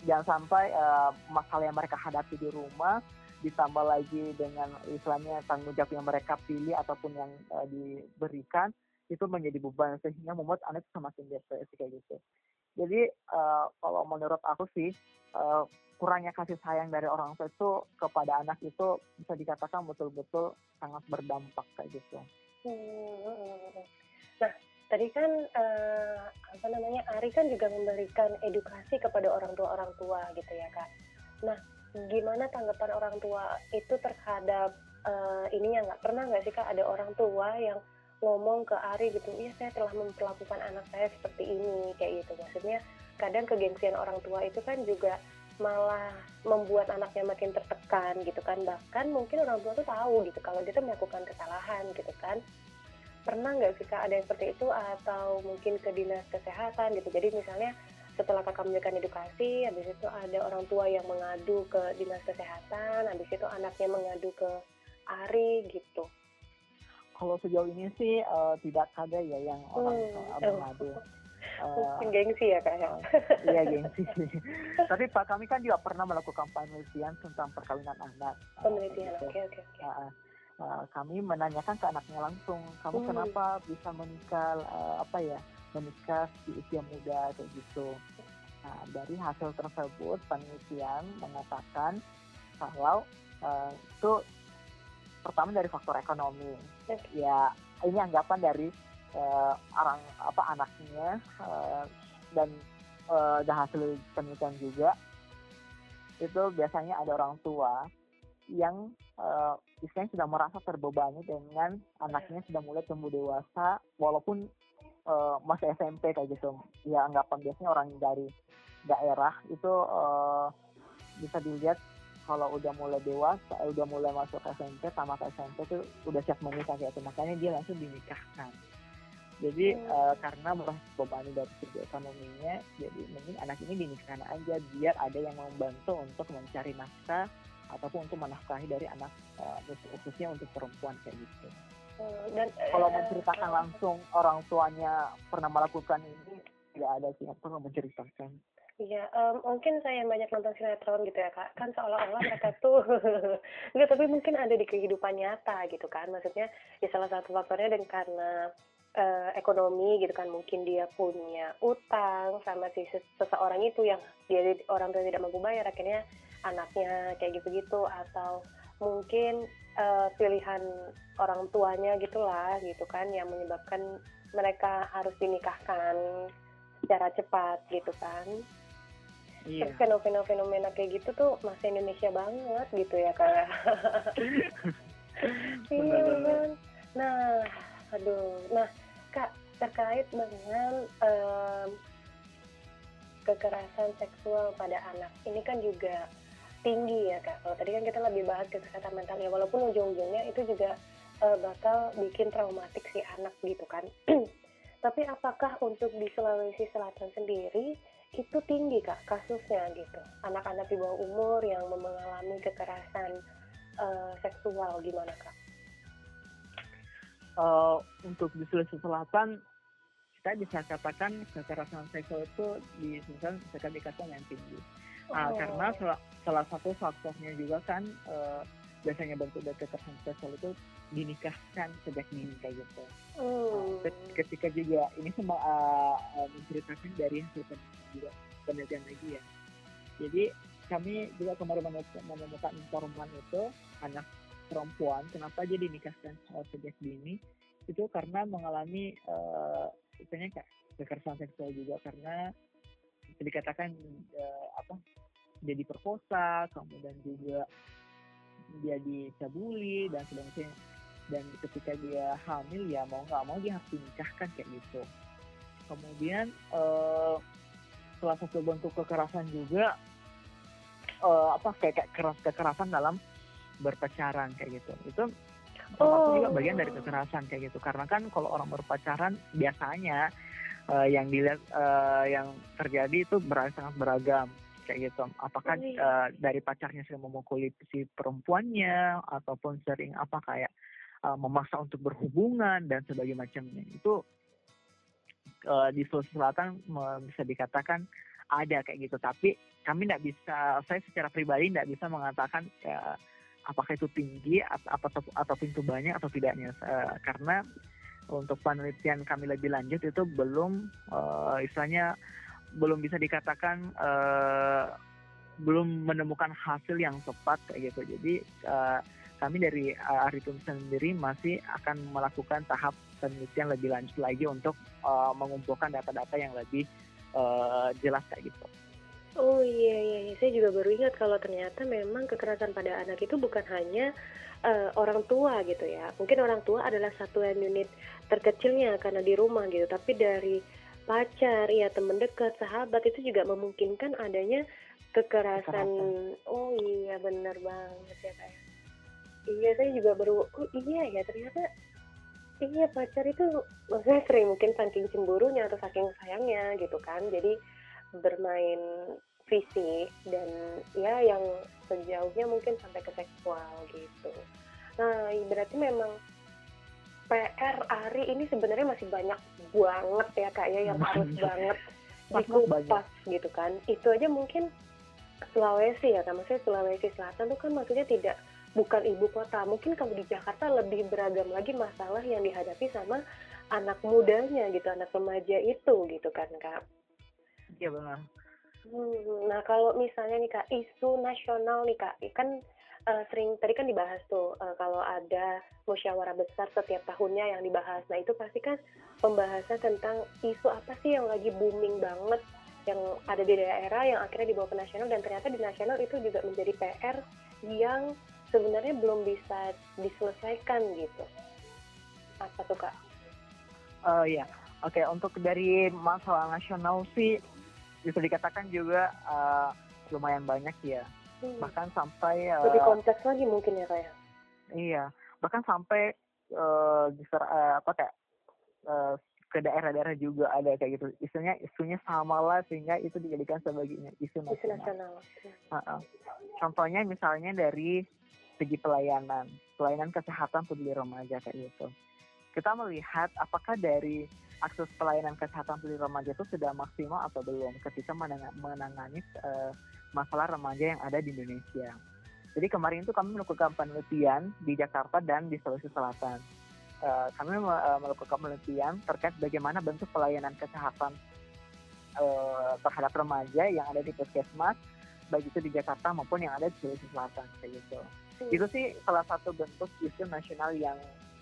jangan sampai uh, masalah yang mereka hadapi di rumah ditambah lagi dengan istilahnya tanggung jawab yang mereka pilih ataupun yang uh, diberikan itu menjadi beban sehingga membuat anak semakin depresi kayak gitu. Jadi uh, kalau menurut aku sih uh, kurangnya kasih sayang dari orang tua itu kepada anak itu bisa dikatakan betul-betul sangat berdampak kayak gitu. Hmm. Nah tadi kan uh, apa namanya Ari kan juga memberikan edukasi kepada orang tua orang tua gitu ya kak. Nah gimana tanggapan orang tua itu terhadap uh, ini yang nggak pernah nggak sih kak ada orang tua yang ngomong ke Ari gitu, iya saya telah memperlakukan anak saya seperti ini kayak gitu. Maksudnya kadang kegengsian orang tua itu kan juga malah membuat anaknya makin tertekan gitu kan. Bahkan mungkin orang tua tuh tahu gitu kalau dia tuh melakukan kesalahan gitu kan. Pernah nggak sih kak ada yang seperti itu atau mungkin ke dinas kesehatan gitu. Jadi misalnya setelah kakak memberikan edukasi, habis itu ada orang tua yang mengadu ke dinas kesehatan, habis itu anaknya mengadu ke Ari gitu kalau sejauh ini sih uh, tidak ada ya yang orang hmm. mengadu. Uh, gengsi ya kak ya? Uh, iya gengsi. Tapi Pak kami kan juga pernah melakukan penelitian tentang perkawinan anak. Penelitian, oke oke oke. Kami menanyakan ke anaknya langsung, kamu hmm. kenapa bisa menikah uh, apa ya menikah di usia muda kayak gitu. Nah, dari hasil tersebut penelitian mengatakan kalau uh, itu pertama dari faktor ekonomi ya ini anggapan dari uh, orang apa anaknya uh, dan uh, hasil penelitian juga itu biasanya ada orang tua yang uh, istilahnya sudah merasa terbebani dengan anaknya sudah mulai tumbuh dewasa walaupun uh, masih SMP kayak gitu ya anggapan biasanya orang dari daerah itu uh, bisa dilihat kalau udah mulai dewasa, udah mulai masuk SMP sama ke SMP tuh udah siap menikah kayak itu. Makanya dia langsung dinikahkan. Jadi hmm. uh, karena merasa bebani dari segi ekonominya, jadi mungkin anak ini dinikahkan aja biar ada yang membantu untuk mencari nafkah ataupun untuk menafkahi dari anak uh, khususnya untuk perempuan kayak gitu. Hmm, dan kalau eh, menceritakan eh, langsung orang tuanya pernah melakukan ini tidak ada sih yang pernah menceritakan. Iya, em, mungkin saya yang banyak nonton sinetron gitu ya kak, kan seolah-olah mereka tuh, enggak tapi mungkin ada di kehidupan nyata gitu kan, maksudnya ya salah satu faktornya dan karena eh, ekonomi gitu kan, mungkin dia punya utang sama si ses- seseorang itu yang dia orang tua tidak mampu bayar, akhirnya anaknya kayak gitu-gitu atau mungkin eh, pilihan orang tuanya gitulah gitu kan yang menyebabkan mereka harus dinikahkan secara cepat gitu kan. iya Tapi fenomena-fenomena kayak gitu tuh masih Indonesia banget gitu ya kak. Iya kan. Nah, aduh. Nah, kak terkait dengan em, kekerasan seksual pada anak, ini kan juga tinggi ya kak. Kalau tadi kan kita lebih bahas ke kesehatan mental ya, walaupun ujung-ujungnya itu juga eh, bakal bikin traumatik si anak gitu kan. Tapi apakah untuk di Sulawesi Selatan sendiri itu tinggi kak kasusnya gitu anak-anak di bawah umur yang mengalami kekerasan eh, seksual gimana kak? Eh, untuk di Sulawesi Selatan kita bisa katakan kekerasan seksual itu di Sulawesi bisa dikatakan yang tinggi Ah, Oh. karena salah, salah satu faktornya juga kan eh, biasanya bentuk dari kekerasan seksual itu dinikahkan sejak dini kayak gitu. Hmm. Ket- ketika juga ini semua uh, uh, menceritakan dari hasil penelitian juga penelitian lagi ya. Jadi kami juga kemarin menemukan, menemukan informan itu anak perempuan kenapa dia dinikahkan uh, sejak dini itu karena mengalami uh, istilahnya kayak kekerasan seksual juga karena bisa dikatakan uh, apa dia diperkosa kemudian juga dia dicabuli dan sebagainya. Dan ketika dia hamil ya mau nggak mau dia harus dinikahkan kayak gitu. Kemudian eh, salah satu bentuk kekerasan juga eh, apa kayak, kayak keras kekerasan dalam berpacaran kayak gitu. Itu termasuk juga Oh. bagian dari kekerasan kayak gitu. Karena kan kalau orang berpacaran biasanya eh, yang dilihat eh, yang terjadi itu ber- sangat beragam kayak gitu. Apakah eh, dari pacarnya sering memukuli si perempuannya ataupun sering apa kayak eh, memaksa untuk berhubungan dan sebagainya macamnya. Itu eh, di Sulawesi Selatan bisa dikatakan ada kayak gitu. Tapi kami tidak bisa saya secara pribadi tidak bisa mengatakan ya, apakah itu tinggi at- apa atau, atau pintu banyak atau tidaknya. Eh, karena untuk penelitian kami lebih lanjut itu belum eh, istilahnya belum bisa dikatakan eh, belum menemukan hasil yang tepat kayak gitu jadi eh, kami dari uh, Aritum sendiri masih akan melakukan tahap penelitian lebih lanjut lagi untuk eh, mengumpulkan data-data yang lebih eh, jelas kayak gitu. Oh iya iya, iya. saya juga baru ingat kalau ternyata memang kekerasan pada anak itu bukan hanya eh, orang tua gitu ya. Mungkin orang tua adalah satuan unit terkecilnya karena di rumah gitu, tapi dari pacar, ya teman dekat, sahabat itu juga memungkinkan adanya kekerasan. Oh iya benar banget ya kayak. Iya saya juga baru oh iya ya ternyata iya pacar itu maksudnya sering mungkin saking cemburunya atau saking sayangnya gitu kan. Jadi bermain fisik dan ya yang sejauhnya mungkin sampai ke seksual gitu. Nah, berarti memang PR Ari ini sebenarnya masih banyak banget ya kak ya yang harus banget dikupas gitu kan. Itu aja mungkin Sulawesi ya kan, maksudnya Sulawesi Selatan tuh kan maksudnya tidak bukan ibu kota. Mungkin kalau di Jakarta lebih beragam lagi masalah yang dihadapi sama anak mudanya gitu, anak remaja itu gitu kan kak. Iya benar. Hmm, nah kalau misalnya nih kak isu nasional nih kak, kan eh, sering tadi kan dibahas tuh eh, kalau ada musyawarah besar setiap tahunnya yang dibahas. Nah itu pasti kan pembahasan tentang isu apa sih yang lagi booming banget yang ada di daerah yang akhirnya dibawa ke nasional dan ternyata di nasional itu juga menjadi PR yang sebenarnya belum bisa diselesaikan gitu. Apa tuh kak? Oh iya, oke untuk dari masalah nasional sih bisa dikatakan juga eh, lumayan banyak ya. Hmm, Bahkan sampai eh, Lebih kompleks lagi mungkin ya kak ya? iya, bahkan sampai eh, diser- eh, apa kayak eh, ke daerah-daerah juga ada kayak gitu. Isunya isunya sama lah sehingga itu dijadikan sebagai isu Isu nasional. nasional. Heeh. Contohnya misalnya dari segi pelayanan, pelayanan kesehatan peduli remaja kayak gitu. Kita melihat apakah dari akses pelayanan kesehatan pulih remaja itu sudah maksimal atau belum ketika menangani uh, masalah remaja yang ada di Indonesia. Jadi kemarin itu kami melakukan penelitian di Jakarta dan di Sulawesi Selatan. Uh, kami uh, melakukan penelitian terkait bagaimana bentuk pelayanan kesehatan uh, terhadap remaja yang ada di puskesmas, baik itu di Jakarta maupun yang ada di Sulawesi Selatan kayak gitu. Hmm. Itu sih salah satu bentuk isu nasional yang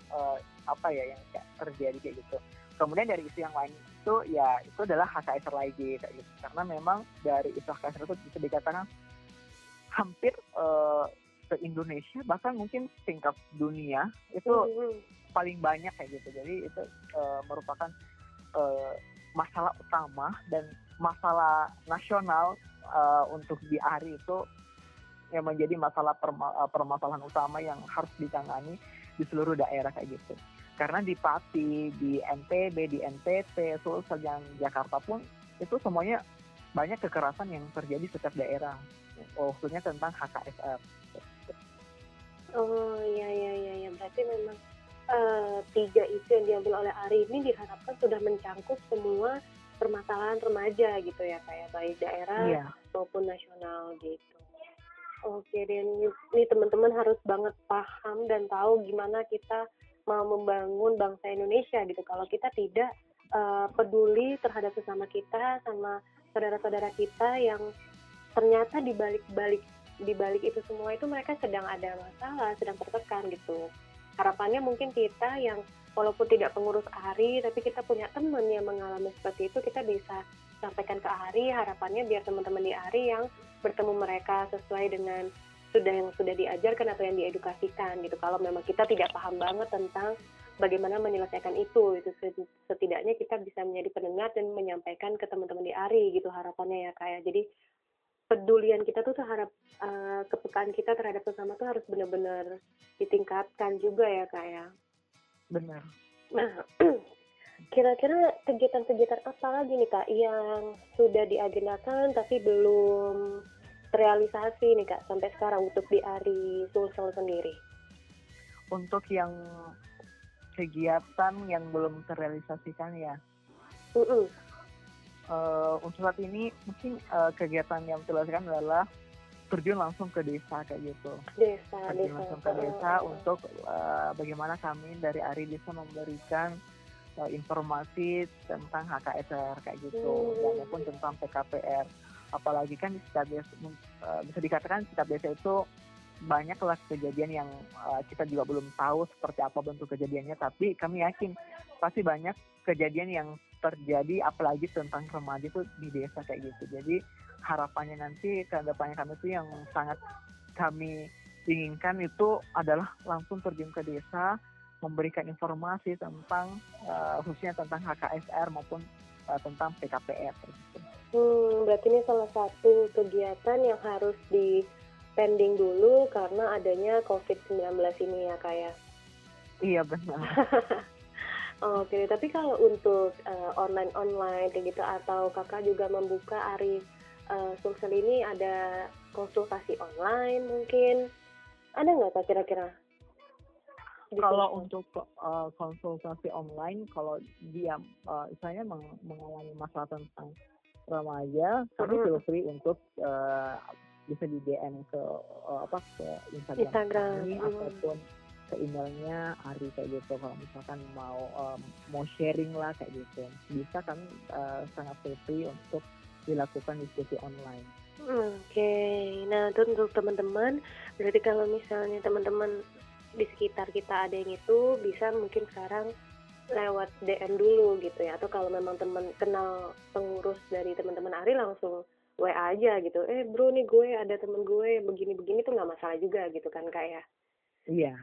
uh, apa ya yang terjadi kayak gitu. Kemudian dari isu yang lain itu ya itu adalah HKSR lagi kayak gitu. Karena memang dari isu HKSR itu bisa dikatakan hampir uh, se Indonesia bahkan mungkin tingkat dunia itu mm-hmm. paling banyak kayak gitu. Jadi itu uh, merupakan uh, masalah utama dan masalah nasional uh, untuk di hari itu yang menjadi masalah perma permasalahan utama yang harus ditangani di seluruh daerah kayak gitu karena di Pati, di NTB, di NTT, Sulsel, dan Jakarta pun itu semuanya banyak kekerasan yang terjadi setiap daerah, khususnya tentang HKSR. Oh iya iya iya, ya. berarti memang uh, tiga isu yang diambil oleh Ari ini diharapkan sudah mencangkup semua permasalahan remaja gitu ya kayak ya, baik daerah iya. maupun nasional gitu. Oke, dan ini teman-teman harus banget paham dan tahu gimana kita mau membangun bangsa Indonesia gitu kalau kita tidak uh, peduli terhadap sesama kita sama saudara-saudara kita yang ternyata di balik-balik di balik itu semua itu mereka sedang ada masalah, sedang tertekan gitu. Harapannya mungkin kita yang walaupun tidak pengurus ARI tapi kita punya teman yang mengalami seperti itu kita bisa sampaikan ke ARI harapannya biar teman-teman di ARI yang bertemu mereka sesuai dengan sudah yang sudah diajarkan atau yang diedukasikan gitu kalau memang kita tidak paham banget tentang bagaimana menyelesaikan itu itu setidaknya kita bisa menjadi pendengar dan menyampaikan ke teman-teman di ARI gitu harapannya ya kayak ya. jadi pedulian kita tuh terhadap uh, kepekaan kita terhadap sesama tuh harus benar-benar ditingkatkan juga ya kayak ya. benar nah kira-kira kegiatan-kegiatan apa lagi nih kak yang sudah diagendakan tapi belum terrealisasi nih kak sampai sekarang untuk di Ari Sulsel sendiri? Untuk yang kegiatan yang belum terrealisasikan ya. Uh -uh. Uh, untuk saat ini mungkin uh, kegiatan yang terrealisasikan adalah terjun langsung ke desa kayak gitu. Desa, terjun desa. langsung ke desa uh, untuk uh, bagaimana kami dari Ari bisa memberikan uh, informasi tentang HKSR kayak gitu, uh. maupun tentang PKPR apalagi kan di setiap desa uh, bisa dikatakan setiap desa itu banyaklah kejadian yang uh, kita juga belum tahu seperti apa bentuk kejadiannya. Tapi kami yakin pasti banyak kejadian yang terjadi apalagi tentang remaja itu di desa kayak gitu. Jadi harapannya nanti ke depannya kami itu yang sangat kami inginkan itu adalah langsung terjun ke desa memberikan informasi tentang uh, khususnya tentang HKSR maupun uh, tentang PKPR gitu. Hmm, berarti ini salah satu kegiatan yang harus di pending dulu karena adanya COVID-19 ini ya kak ya? Iya benar. Oke, tapi kalau untuk uh, online-online kayak gitu atau kakak juga membuka Ari uh, Sulsel ini ada konsultasi online mungkin ada nggak kak kira-kira? Kalau untuk uh, konsultasi online, kalau dia uh, misalnya meng mengalami masalah tentang remaja kami feel free untuk uh, bisa di DM ke uh, apa ke Instagram, Instagram. kami hmm. ataupun ke emailnya Ari kayak gitu kalau misalkan mau um, mau sharing lah kayak gitu bisa kan uh, sangat free untuk dilakukan diskusi online. Oke, okay. nah itu untuk teman-teman berarti kalau misalnya teman-teman di sekitar kita ada yang itu bisa mungkin sekarang lewat DM dulu gitu ya. Atau kalau memang teman kenal pengurus dari teman-teman Ari langsung WA aja gitu. Eh bro nih gue ada temen gue begini-begini tuh nggak masalah juga gitu kan kak ya? Iya.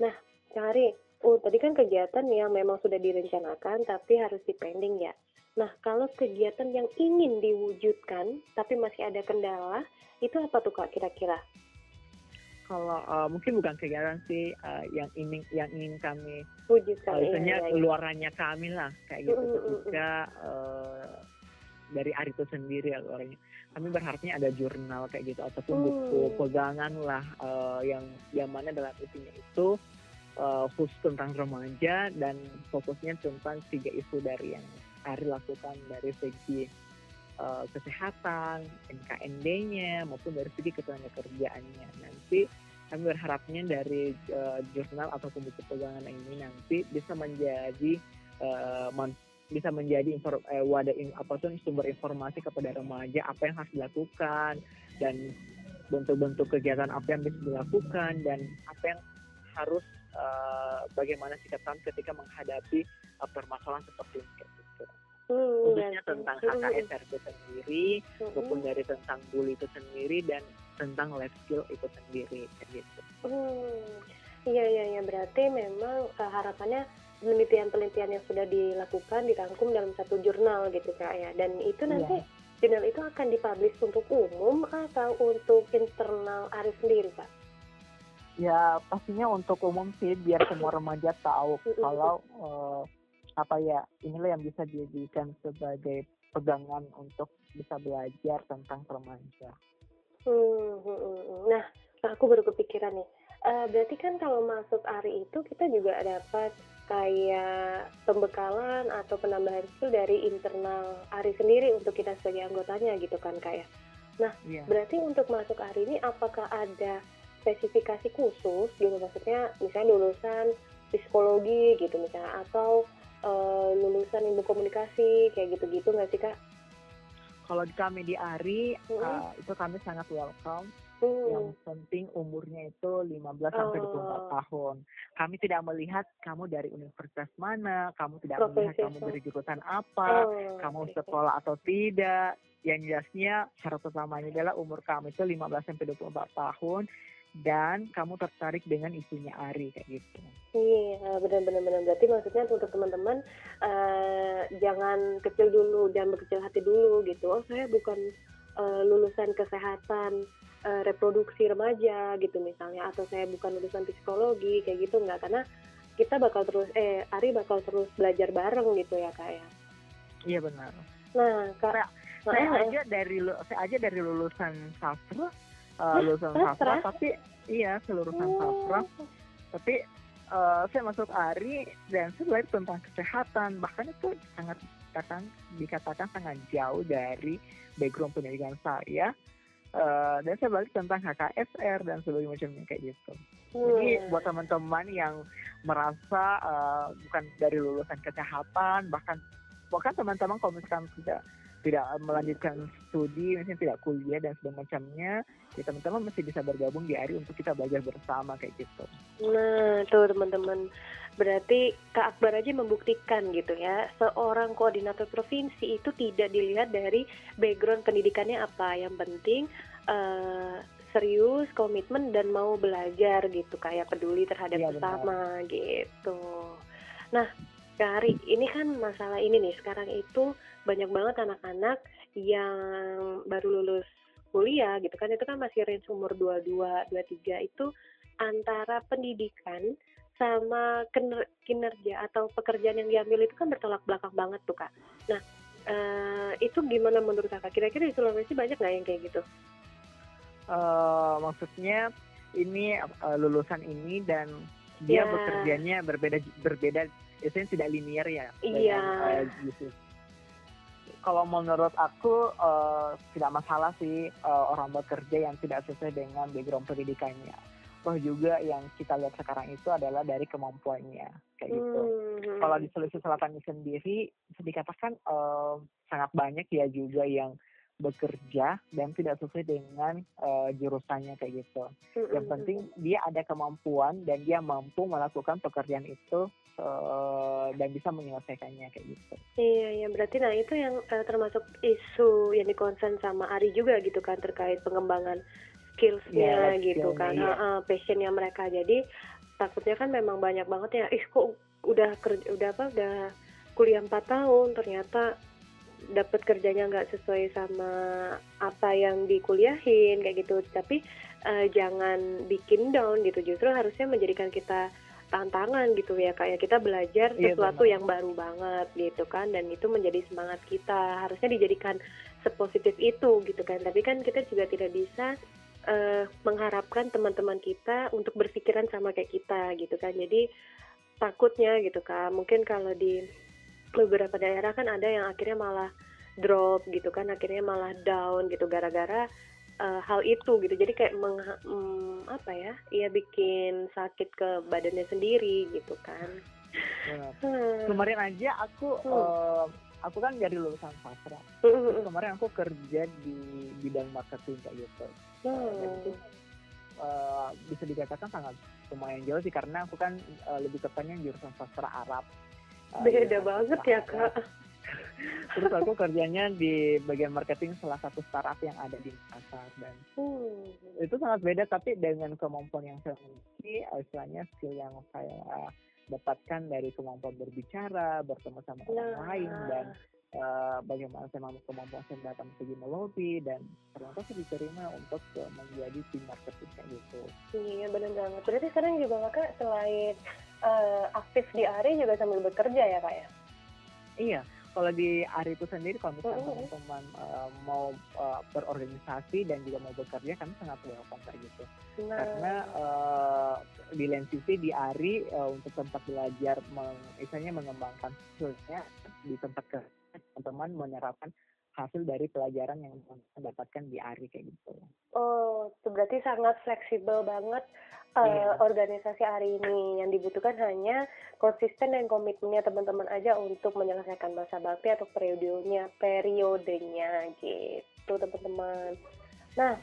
Nah Kak Ari oh tadi kan kegiatan yang memang sudah direncanakan tapi harus dipending ya. Nah kalau kegiatan yang ingin diwujudkan tapi masih ada kendala itu apa tuh kak kira-kira kalau uh, mungkin bukan kegiatan sih uh, yang ingin yang ingin kami wujudkan uh, iya, iya. luarannya kami lah kayak gitu mm, -hmm. ketika uh, dari Ari itu sendiri ya luarannya kami berharapnya ada jurnal kayak gitu ataupun mm. buku pegangan lah uh, yang yang mana dalam isinya itu uh, khusus tentang remaja dan fokusnya tentang tiga isu dari yang Ari lakukan dari segi uh, kesehatan, NKND-nya maupun dari segi ketenaga kerjaannya. Nanti kami berharapnya dari uh, jurnal atau buku pegangan ini nanti bisa menjadi uh, bisa menjadi infor, eh, wadah in, apa tuh sumber informasi kepada remaja apa yang harus dilakukan dan bentuk-bentuk kegiatan apa yang bisa dilakukan dan apa yang harus uh, bagaimana sikap ketika menghadapi uh, permasalahan seperti ini khususnya tentang HKSR itu sendiri, maupun dari tentang bully itu sendiri dan tentang life skill itu sendiri kayak gitu. Hmm. Iya iya iya berarti memang uh, harapannya penelitian-penelitian yang sudah dilakukan dirangkum dalam satu jurnal gitu kak ya dan itu iya. nanti yeah. jurnal itu akan dipublish untuk umum atau untuk internal Ari sendiri kak? Ya pastinya untuk umum sih biar semua remaja tahu kalau uh, apa ya inilah yang bisa dijadikan sebagai pegangan untuk bisa belajar tentang remaja. Hmm, hmm, hmm, hmm. Nah, aku baru kepikiran nih. Uh, berarti kan kalau masuk ARI itu kita juga dapat kayak pembekalan atau penambahan skill dari internal ARI sendiri untuk kita sebagai anggotanya gitu kan kayak. Ya? Nah, yeah. berarti untuk masuk ARI ini apakah ada spesifikasi khusus gitu maksudnya misalnya lulusan psikologi gitu misalnya atau uh, lulusan ilmu komunikasi kayak gitu-gitu nggak sih kak? Kalau kami di ARI mm -hmm. uh, itu kami sangat welcome Hmm. Yang penting umurnya itu 15 sampai 24 tahun. Kami tidak melihat kamu dari universitas mana, kamu tidak Profesi. melihat kamu dari jurusan apa, oh, kamu sekolah atau tidak. Yang jelasnya syarat utamanya adalah umur kamu itu 15 sampai 24 tahun dan kamu tertarik dengan isunya Ari kayak gitu. Iya, benar-benar benar. Berarti maksudnya untuk teman-teman uh, jangan kecil dulu, jangan berkecil hati dulu gitu. Oh, saya bukan uh, lulusan kesehatan uh, reproduksi remaja gitu misalnya atau saya bukan lulusan psikologi kayak gitu nggak karena kita bakal terus eh Ari bakal terus belajar bareng gitu ya kak ya iya benar nah kak saya, saya nah, aja dari saya aja dari lulusan sastra uh, lulusan sastra tapi iya kelulusan oh. sastra tapi uh, saya masuk Ari dan saya belajar tentang kesehatan bahkan itu sangat dikatakan dikatakan sangat jauh dari background pendidikan saya Uh, dan saya balik tentang HKSR dan sebagainya macamnya kayak gitu. Hmm. Jadi buat teman-teman yang merasa uh, bukan dari lulusan kesehatan bahkan bahkan teman-teman kalau misalkan tidak tidak melanjutkan studi, misalnya tidak kuliah dan sebagainya macamnya, ya teman-teman masih bisa bergabung di ARI untuk kita belajar bersama kayak gitu. Nah, tuh teman-teman. Berarti Kak Akbar aja membuktikan gitu ya, seorang koordinator provinsi itu tidak dilihat dari background pendidikannya apa. Yang penting uh, serius, komitmen dan mau belajar gitu, kayak peduli terhadap ya, sesama gitu. Nah, Kak Ari, ini kan masalah ini nih, sekarang itu banyak banget anak-anak yang baru lulus kuliah gitu kan, itu kan masih range umur 22, 23 itu antara pendidikan sama kinerja atau pekerjaan yang diambil itu kan bertolak belakang banget tuh kak. Nah uh, itu gimana menurut kakak? Kira-kira di Sulawesi banyak nggak yang kayak gitu? Uh, maksudnya ini uh, lulusan ini dan dia yeah. bekerjanya berbeda berbeda itu tidak linear ya. Iya. Yeah. Kalau menurut aku uh, tidak masalah sih uh, orang bekerja yang tidak sesuai dengan background pendidikannya toh juga yang kita lihat sekarang itu adalah dari kemampuannya kayak gitu. Hmm. Kalau di Sulawesi Selatan ini sendiri bisa dikatakan uh, sangat banyak ya juga yang bekerja dan tidak sesuai dengan uh, jurusannya kayak gitu. Hmm. Yang penting dia ada kemampuan dan dia mampu melakukan pekerjaan itu uh, dan bisa menyelesaikannya kayak gitu. Iya, ya berarti nah itu yang uh, termasuk isu yang dikonsen sama Ari juga gitu kan terkait pengembangan skillsnya yeah, gitu kan. yeah. uh, passionnya mereka. Jadi takutnya kan memang banyak banget ya ih kok udah kerja udah apa udah kuliah empat tahun ternyata dapat kerjanya nggak sesuai sama apa yang dikuliahin kayak gitu. Tapi uh, jangan bikin down gitu. Justru harusnya menjadikan kita tantangan gitu ya kayak kita belajar iya, sesuatu yeah, yang baru banget gitu kan dan itu menjadi semangat kita. Harusnya dijadikan sepositif itu gitu kan. Tapi kan kita juga tidak bisa uh, mengharapkan teman-teman kita untuk berpikiran sama kayak kita gitu kan. Jadi takutnya gitu kan mungkin kalau di beberapa daerah kan ada yang akhirnya malah drop gitu kan akhirnya malah down gitu gara-gara uh, hal itu gitu. Jadi kayak meng, um, apa ya ya bikin sakit ke badannya sendiri gitu kan hmm. kemarin aja aku hmm. uh, aku kan dari lulusan sastra hmm. kemarin aku kerja di bidang marketing kayak gitu hmm. uh, bisa dikatakan sangat lumayan jauh sih karena aku kan uh, lebih tepatnya jurusan sastra Arab beda banget ya kak terus aku kerjanya di bagian marketing salah satu startup yang ada di Makassar dan hmm. itu sangat beda tapi dengan kemampuan yang saya miliki istilahnya skill yang saya dapatkan dari kemampuan berbicara bertemu sama nah. orang lain dan uh, bagaimana saya mampu kemampuan saya datang segi melobi dan ternyata saya diterima untuk uh, menjadi tim marketing kayak gitu. Iya benar banget. Berarti sekarang juga kakak selain uh, aktif di ARI juga sambil bekerja ya kak ya? Iya, kalau di ARI itu sendiri kalau misalnya mm-hmm. teman-teman uh, mau uh, berorganisasi dan juga mau bekerja kami sangat welcome kayak gitu. Nah. Karena uh, di lain sisi di ARI uh, untuk tempat belajar meng, misalnya mengembangkan skillsnya di tempat kerja teman-teman menerapkan hasil dari pelajaran yang dapatkan di ARI kayak gitu. Oh, itu berarti sangat fleksibel banget uh, yeah. organisasi hari ini. Yang dibutuhkan hanya konsisten dan komitmennya teman-teman aja untuk menyelesaikan masa bakti atau periodenya, periodenya gitu teman-teman. Nah,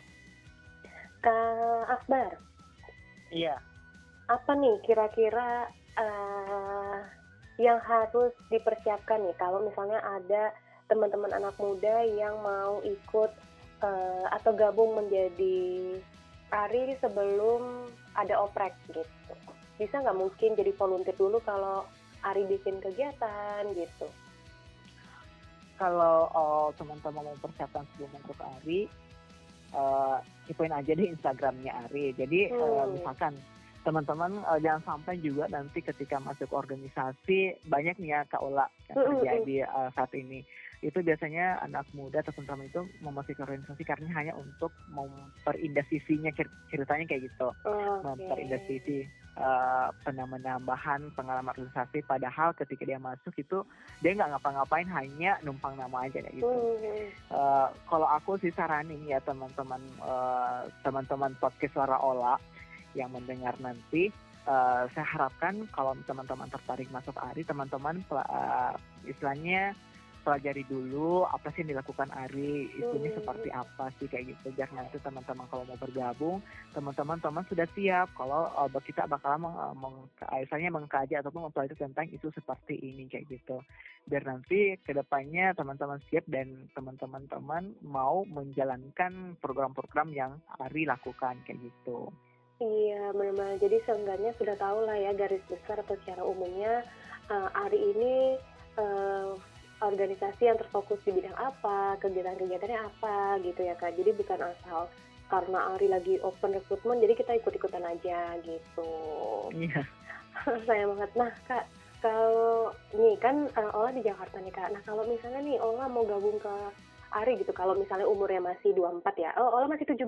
Kak Akbar. Iya. Apa nih kira-kira uh, yang harus dipersiapkan nih kalau misalnya ada teman-teman anak muda yang mau ikut uh, atau gabung menjadi ARI sebelum ada oprek gitu. Bisa nggak mungkin jadi volunteer dulu kalau ARI bikin kegiatan gitu? Kalau oh, teman-teman mau persiapan sebelum masuk ARI, uh, aja di Instagramnya ARI. Jadi hmm. uh, misalkan teman-teman uh, jangan sampai juga nanti ketika masuk organisasi banyak nih ya yang terjadi uh, saat ini itu biasanya anak muda atau teman-teman itu memasuki organisasi karena hanya untuk memperindah sisinya ceritanya kayak gitu oh, okay. memperindah sisi uh, penambahan pengalaman organisasi padahal ketika dia masuk itu dia nggak ngapa-ngapain hanya numpang nama aja kayak gitu mm. uh, kalau aku sih saranin ya teman-teman uh, teman-teman podcast suara ola yang mendengar nanti uh, saya harapkan kalau teman-teman tertarik masuk ARI teman-teman uh, istilahnya pelajari dulu apa sih yang dilakukan Ari isunya hmm. seperti apa sih kayak gitu biar nanti teman-teman kalau mau bergabung teman-teman teman sudah siap kalau uh, kita bakal meng, meng, misalnya mengkaji ataupun mempelajari tentang isu seperti ini kayak gitu biar nanti ke depannya teman-teman siap dan teman-teman teman mau menjalankan program-program yang Ari lakukan kayak gitu. Iya, benar-benar. Jadi seenggaknya sudah tahu lah ya garis besar atau secara umumnya uh, Ari ini uh, organisasi yang terfokus di bidang apa, kegiatan-kegiatannya apa gitu ya kak. Jadi bukan asal karena Ari lagi open recruitment, jadi kita ikut-ikutan aja gitu. Iya. Sayang banget. Nah kak, kalau nih kan uh, Ola di Jakarta nih kak. Nah kalau misalnya nih Ola mau gabung ke Ari gitu kalau misalnya umurnya masih 24 ya. Oh, Ola masih 17,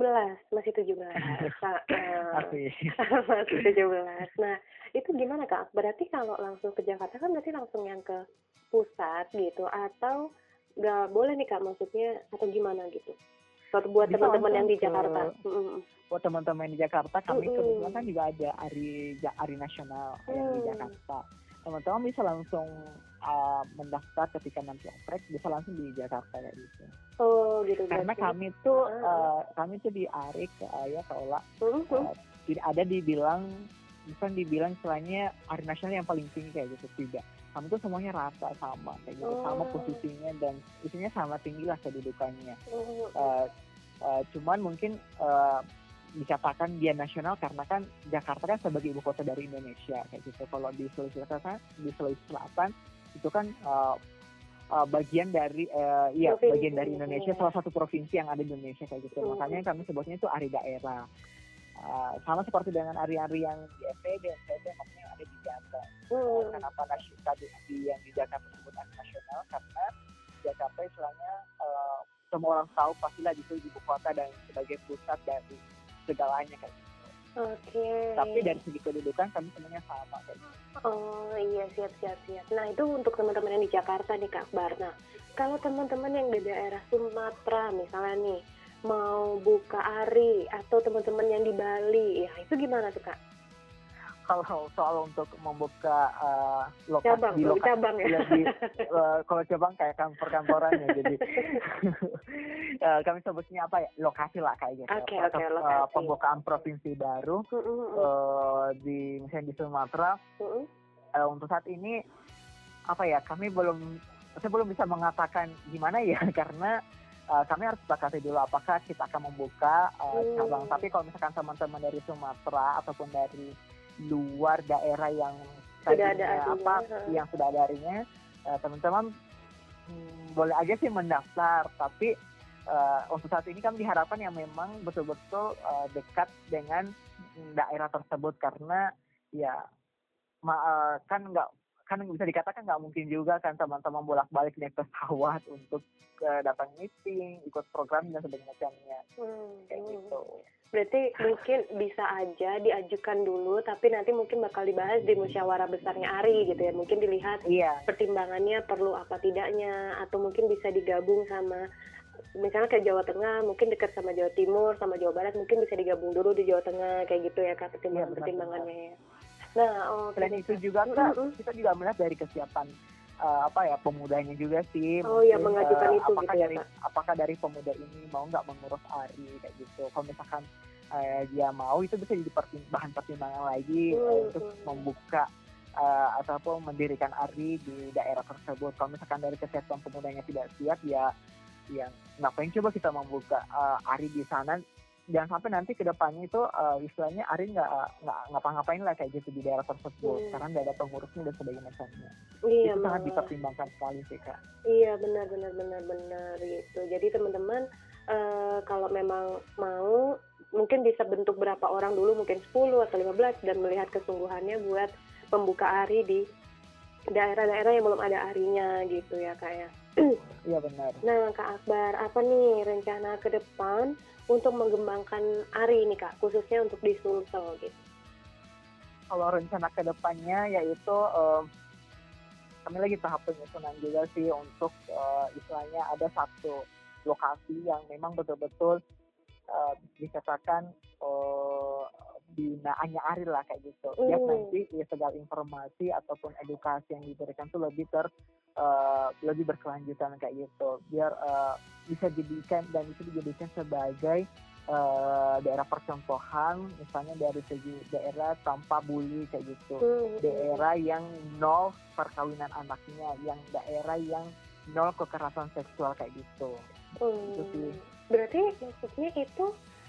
masih 17. Nah, uh, masih 17. Nah, itu gimana Kak? Berarti kalau langsung ke Jakarta kan berarti langsung yang ke pusat gitu atau nggak boleh nih Kak maksudnya atau gimana gitu? Buat buat teman-teman yang di Jakarta. Ke, mm. Buat teman-teman di Jakarta kami mm -hmm. kebetulan kan juga ada Ari Ari Nasional mm. yang di mm. Jakarta teman-teman bisa langsung uh, mendaftar ketika nanti oprek bisa langsung di Jakarta ya gitu. Oh gitu. Karena berarti. kami tuh uh, kami tuh di Arik uh, ya Kaola uh, uh, tidak ada dibilang bukan dibilang istilahnya hari nasional yang paling tinggi kayak gitu tidak. Kami tuh semuanya rata sama kayak gitu, oh. sama posisinya dan isinya sama tinggi lah kedudukannya. Uh, uh, uh, cuman mungkin uh, dikatakan dia nasional karena kan Jakarta kan sebagai ibu kota dari Indonesia kayak gitu. Kalau di Sulawesi Selatan, di Sulawesi Selatan itu kan uh, uh, bagian dari uh, iya bagian dari Indonesia, salah satu provinsi yang ada di Indonesia kayak gitu. Hmm. Makanya kami sebutnya itu ari daerah. Uh, sama seperti dengan ari-ari yang di FPD, NTT maksudnya ada di Jakarta. Hmm. kenapa nasional di yang di Jakarta ari nasional? Karena Jakarta istilahnya uh, semua orang tahu pastilah di ibu kota dan sebagai pusat dari segalanya kan Oke. tapi dari segi kedudukan kami semuanya sama kayak gitu. Oh iya siap siap siap. Nah itu untuk teman-teman yang di Jakarta nih Kak Akbar. Nah kalau teman-teman yang di daerah Sumatera misalnya nih mau buka ari atau teman-teman yang di Bali, ya itu gimana tuh Kak? Kalau soal untuk membuka uh, lokasi Cabang, di lokasi cabang ya. ya, di- uh, kalau cabang kayak kantor kantorannya jadi uh, kami sebutnya apa ya lokasi lah kayak gitu Oke, Atau, oke, uh, pembukaan provinsi baru mm, mm, uh, di misalnya di Sumatera mm, mm. uh, untuk saat ini apa ya kami belum saya belum bisa mengatakan gimana ya karena uh, kami harus sepakati dulu apakah kita akan membuka uh, Hmm. cabang tapi kalau misalkan teman-teman dari Sumatera ataupun dari luar daerah yang Sudah ada apa yang sudah ada arinya uh, teman-teman hmm, boleh aja sih mendaftar. Tapi uh, untuk saat ini kami diharapkan yang memang betul-betul uh, dekat dengan daerah tersebut. Karena ya ma- uh, kan nggak kan bisa dikatakan nggak mungkin juga kan teman-teman bolak-balik naik pesawat untuk uh, datang meeting ikut program dan sebagainya. Hmm, kayak hmm. gitu Berarti mungkin bisa aja diajukan dulu, tapi nanti mungkin bakal dibahas di musyawarah besarnya Ari gitu ya. Mungkin dilihat iya. pertimbangannya perlu apa tidaknya atau mungkin bisa digabung sama misalnya kayak Jawa Tengah mungkin dekat sama Jawa Timur sama Jawa Barat mungkin bisa digabung dulu di Jawa Tengah kayak gitu ya kak pertimbangan benar, pertimbangannya ya. Nah oh selain itu juga kak kita juga melihat dari kesiapan uh, apa ya pemudanya juga sih. Oh, ya, Mungkin, mengajukan uh, itu apakah gitu ya, dari apakah dari pemuda ini mau nggak mengurus ari kayak gitu. Kalau misalkan uh, dia mau itu bisa jadi pertim- bahan pertimbangan lagi uh, Hmm, untuk hmm. membuka uh, ataupun mendirikan ari di daerah tersebut. Kalau misalkan dari kesehatan pemudanya tidak siap ya yang ngapain coba kita membuka uh, ari di sana jangan sampai nanti ke depannya itu uh, istilahnya Ari nggak nggak ngapa-ngapain lah kayak gitu di daerah tersebut Hmm. karena nggak ada pengurusnya dan sebagainya iya itu sangat malah. dipertimbangkan sekali sih kak Iya benar benar benar benar gitu. Jadi teman-teman eh, kalau memang mau mungkin bisa bentuk berapa orang dulu mungkin 10 atau 15 dan melihat kesungguhannya buat membuka ari di daerah-daerah yang belum ada arinya gitu ya kak ya. iya benar Nah Kak Akbar apa nih rencana ke depan untuk mengembangkan ari ini Kak khususnya untuk di Sulsel gitu. kalau rencana ke depannya yaitu em, kami lagi tahap penyusunan juga sih untuk eh, istilahnya ada satu lokasi yang memang betul-betul eh, dikatakan eh, binaannya Ari lah kayak gitu. Biar Hmm. nanti ya, segala informasi ataupun edukasi yang diberikan tuh lebih ter eh, lebih berkelanjutan kayak gitu. Biar eh, bisa dijadikan dan bisa dijadikan sebagai eh, daerah percontohan misalnya dari segi daerah tanpa bully kayak gitu Hmm, daerah yang nol perkawinan anaknya yang daerah yang nol kekerasan seksual kayak gitu Hmm. Itu sih. Berarti maksudnya itu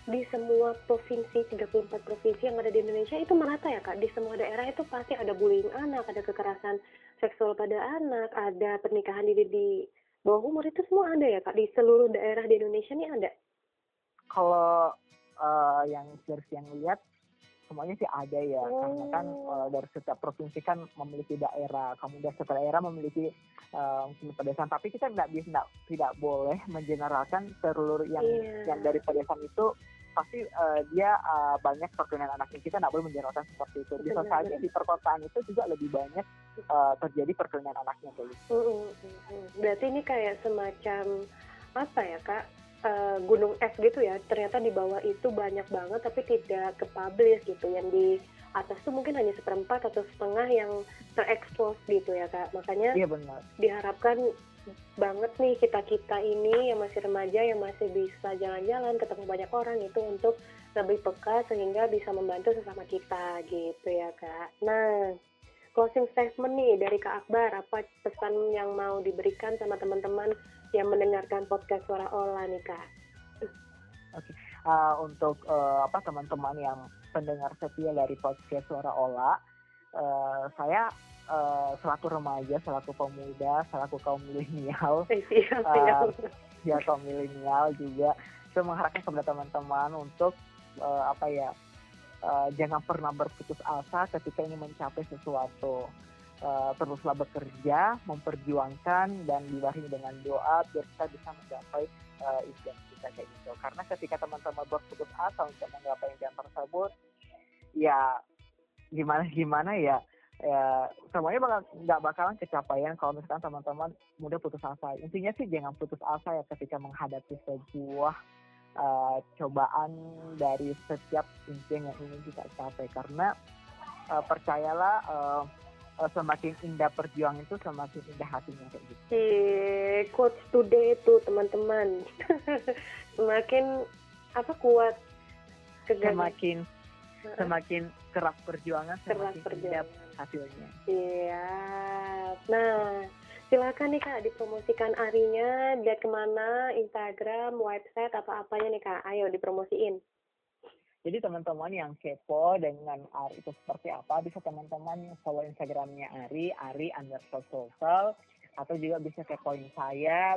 di semua provinsi 34 provinsi yang ada di Indonesia itu merata ya kak? Di semua daerah itu pasti ada bullying anak, ada kekerasan seksual pada anak, ada pernikahan dini di bawah umur itu semua ada ya kak? Di seluruh daerah di Indonesia ini ada? kalau eh, yang dari yang lihat semuanya sih ada ya karena kan Oh. eh, dari setiap provinsi kan memiliki daerah kemudian setiap daerah memiliki eh, mungkin pedesaan tapi kita tidak bisa tidak, tidak boleh mengeneralkan seluruh yang Iya. yang dari pedesaan itu pasti eh, dia eh, banyak perkawinan anaknya kita tidak boleh mengeneralkan seperti itu bisa saja di perkotaan itu juga lebih banyak eh, terjadi perkawinan anaknya kayak gitu. Berarti ini kayak semacam apa ya kak? Eh, gunung es gitu ya. Ternyata di bawah itu banyak banget tapi tidak kepublish gitu. Yang di atas tuh mungkin hanya seperempat atau setengah yang terekspos gitu ya kak. Makanya iya benar diharapkan banget nih kita kita ini yang masih remaja yang masih bisa jalan-jalan ketemu banyak orang itu untuk lebih peka sehingga bisa membantu sesama kita gitu ya kak. Nah closing statement nih dari Kak Akbar apa pesan yang mau diberikan sama teman-teman yang mendengarkan podcast suara Ola nih kak? uh, untuk uh, apa teman-teman yang pendengar setia dari podcast Suara Ola, uh, saya uh, selaku remaja, selaku pemuda, selaku kaum milenial, siap. ya kaum milenial juga, saya mengharapkan kepada teman-teman untuk uh, apa ya, uh, jangan pernah berputus asa ketika ingin mencapai sesuatu. Uh, teruslah bekerja, memperjuangkan dan dibarengi dengan doa biar kita bisa menggapai uh, impian kita kayak gitu. Karena ketika teman-teman berputus asa untuk menggapai impian tersebut, ya gimana gimana ya ya semuanya bakal nggak bakalan kecapaian kalau misalkan teman-teman mudah putus asa intinya sih jangan putus asa ya ketika menghadapi sebuah uh, cobaan dari setiap impian yang ingin kita capai karena uh, percayalah uh, uh, semakin indah perjuangan itu semakin indah hatinya kayak gitu. Si quotes today itu teman-teman semakin apa kuat semakin semakin keras perjuangan keras perjuangan hasilnya. Iya. Nah, silakan nih kak dipromosikan Arinya, biar ke mana, Instagram, website, apa-apanya nih kak. Ayo dipromosiin. Jadi teman-teman yang kepo dengan Ari itu seperti apa, bisa teman-teman follow Instagramnya Ari, Ari underscore social, atau juga bisa kepoin saya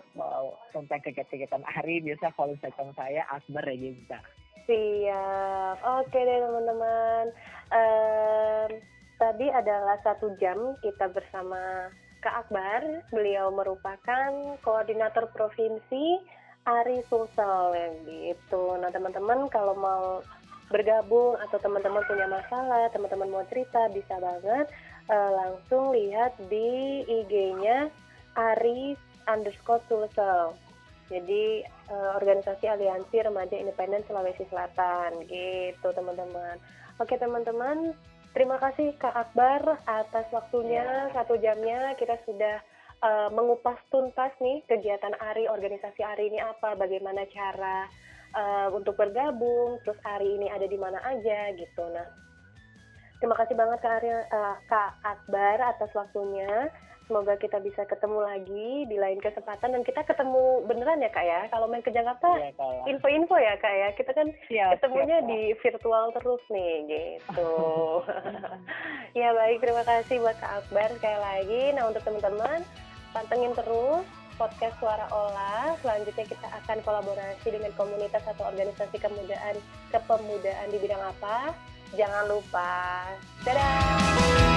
tentang kegiatan-kegiatan Ari, bisa follow Instagram saya Asbar Regista. Siap. Oke deh teman-teman. Um, tadi adalah satu jam kita bersama Kak Akbar. Beliau merupakan koordinator provinsi Ari Sulsel yang gitu. Nah teman-teman kalau mau bergabung atau teman-teman punya masalah, teman-teman mau cerita bisa banget uh, langsung lihat di IG-nya Ari underscore Sulsel. Jadi uh, organisasi Aliansi Remaja Independen Sulawesi Selatan gitu teman-teman. Oke teman-teman, terima kasih Kak Akbar atas waktunya ya. satu jamnya kita sudah uh, mengupas tuntas nih kegiatan ARI, organisasi ARI ini apa, bagaimana cara uh, untuk bergabung, terus ARI ini ada di mana aja gitu. Nah, terima kasih banget Kak, uh, Kak Akbar atas waktunya. Semoga kita bisa ketemu lagi di lain kesempatan dan kita ketemu beneran ya kak ya. Kalau main ke Jakarta, iya, info-info ya kak ya. Kita kan ya, ketemunya siap, di virtual terus nih gitu. ya baik, terima kasih buat Kak Akbar sekali lagi. Nah untuk teman-teman pantengin terus podcast Suara Olah. Selanjutnya kita akan kolaborasi dengan komunitas atau organisasi kemudaan kepemudaan di bidang apa? Jangan lupa. Dadah.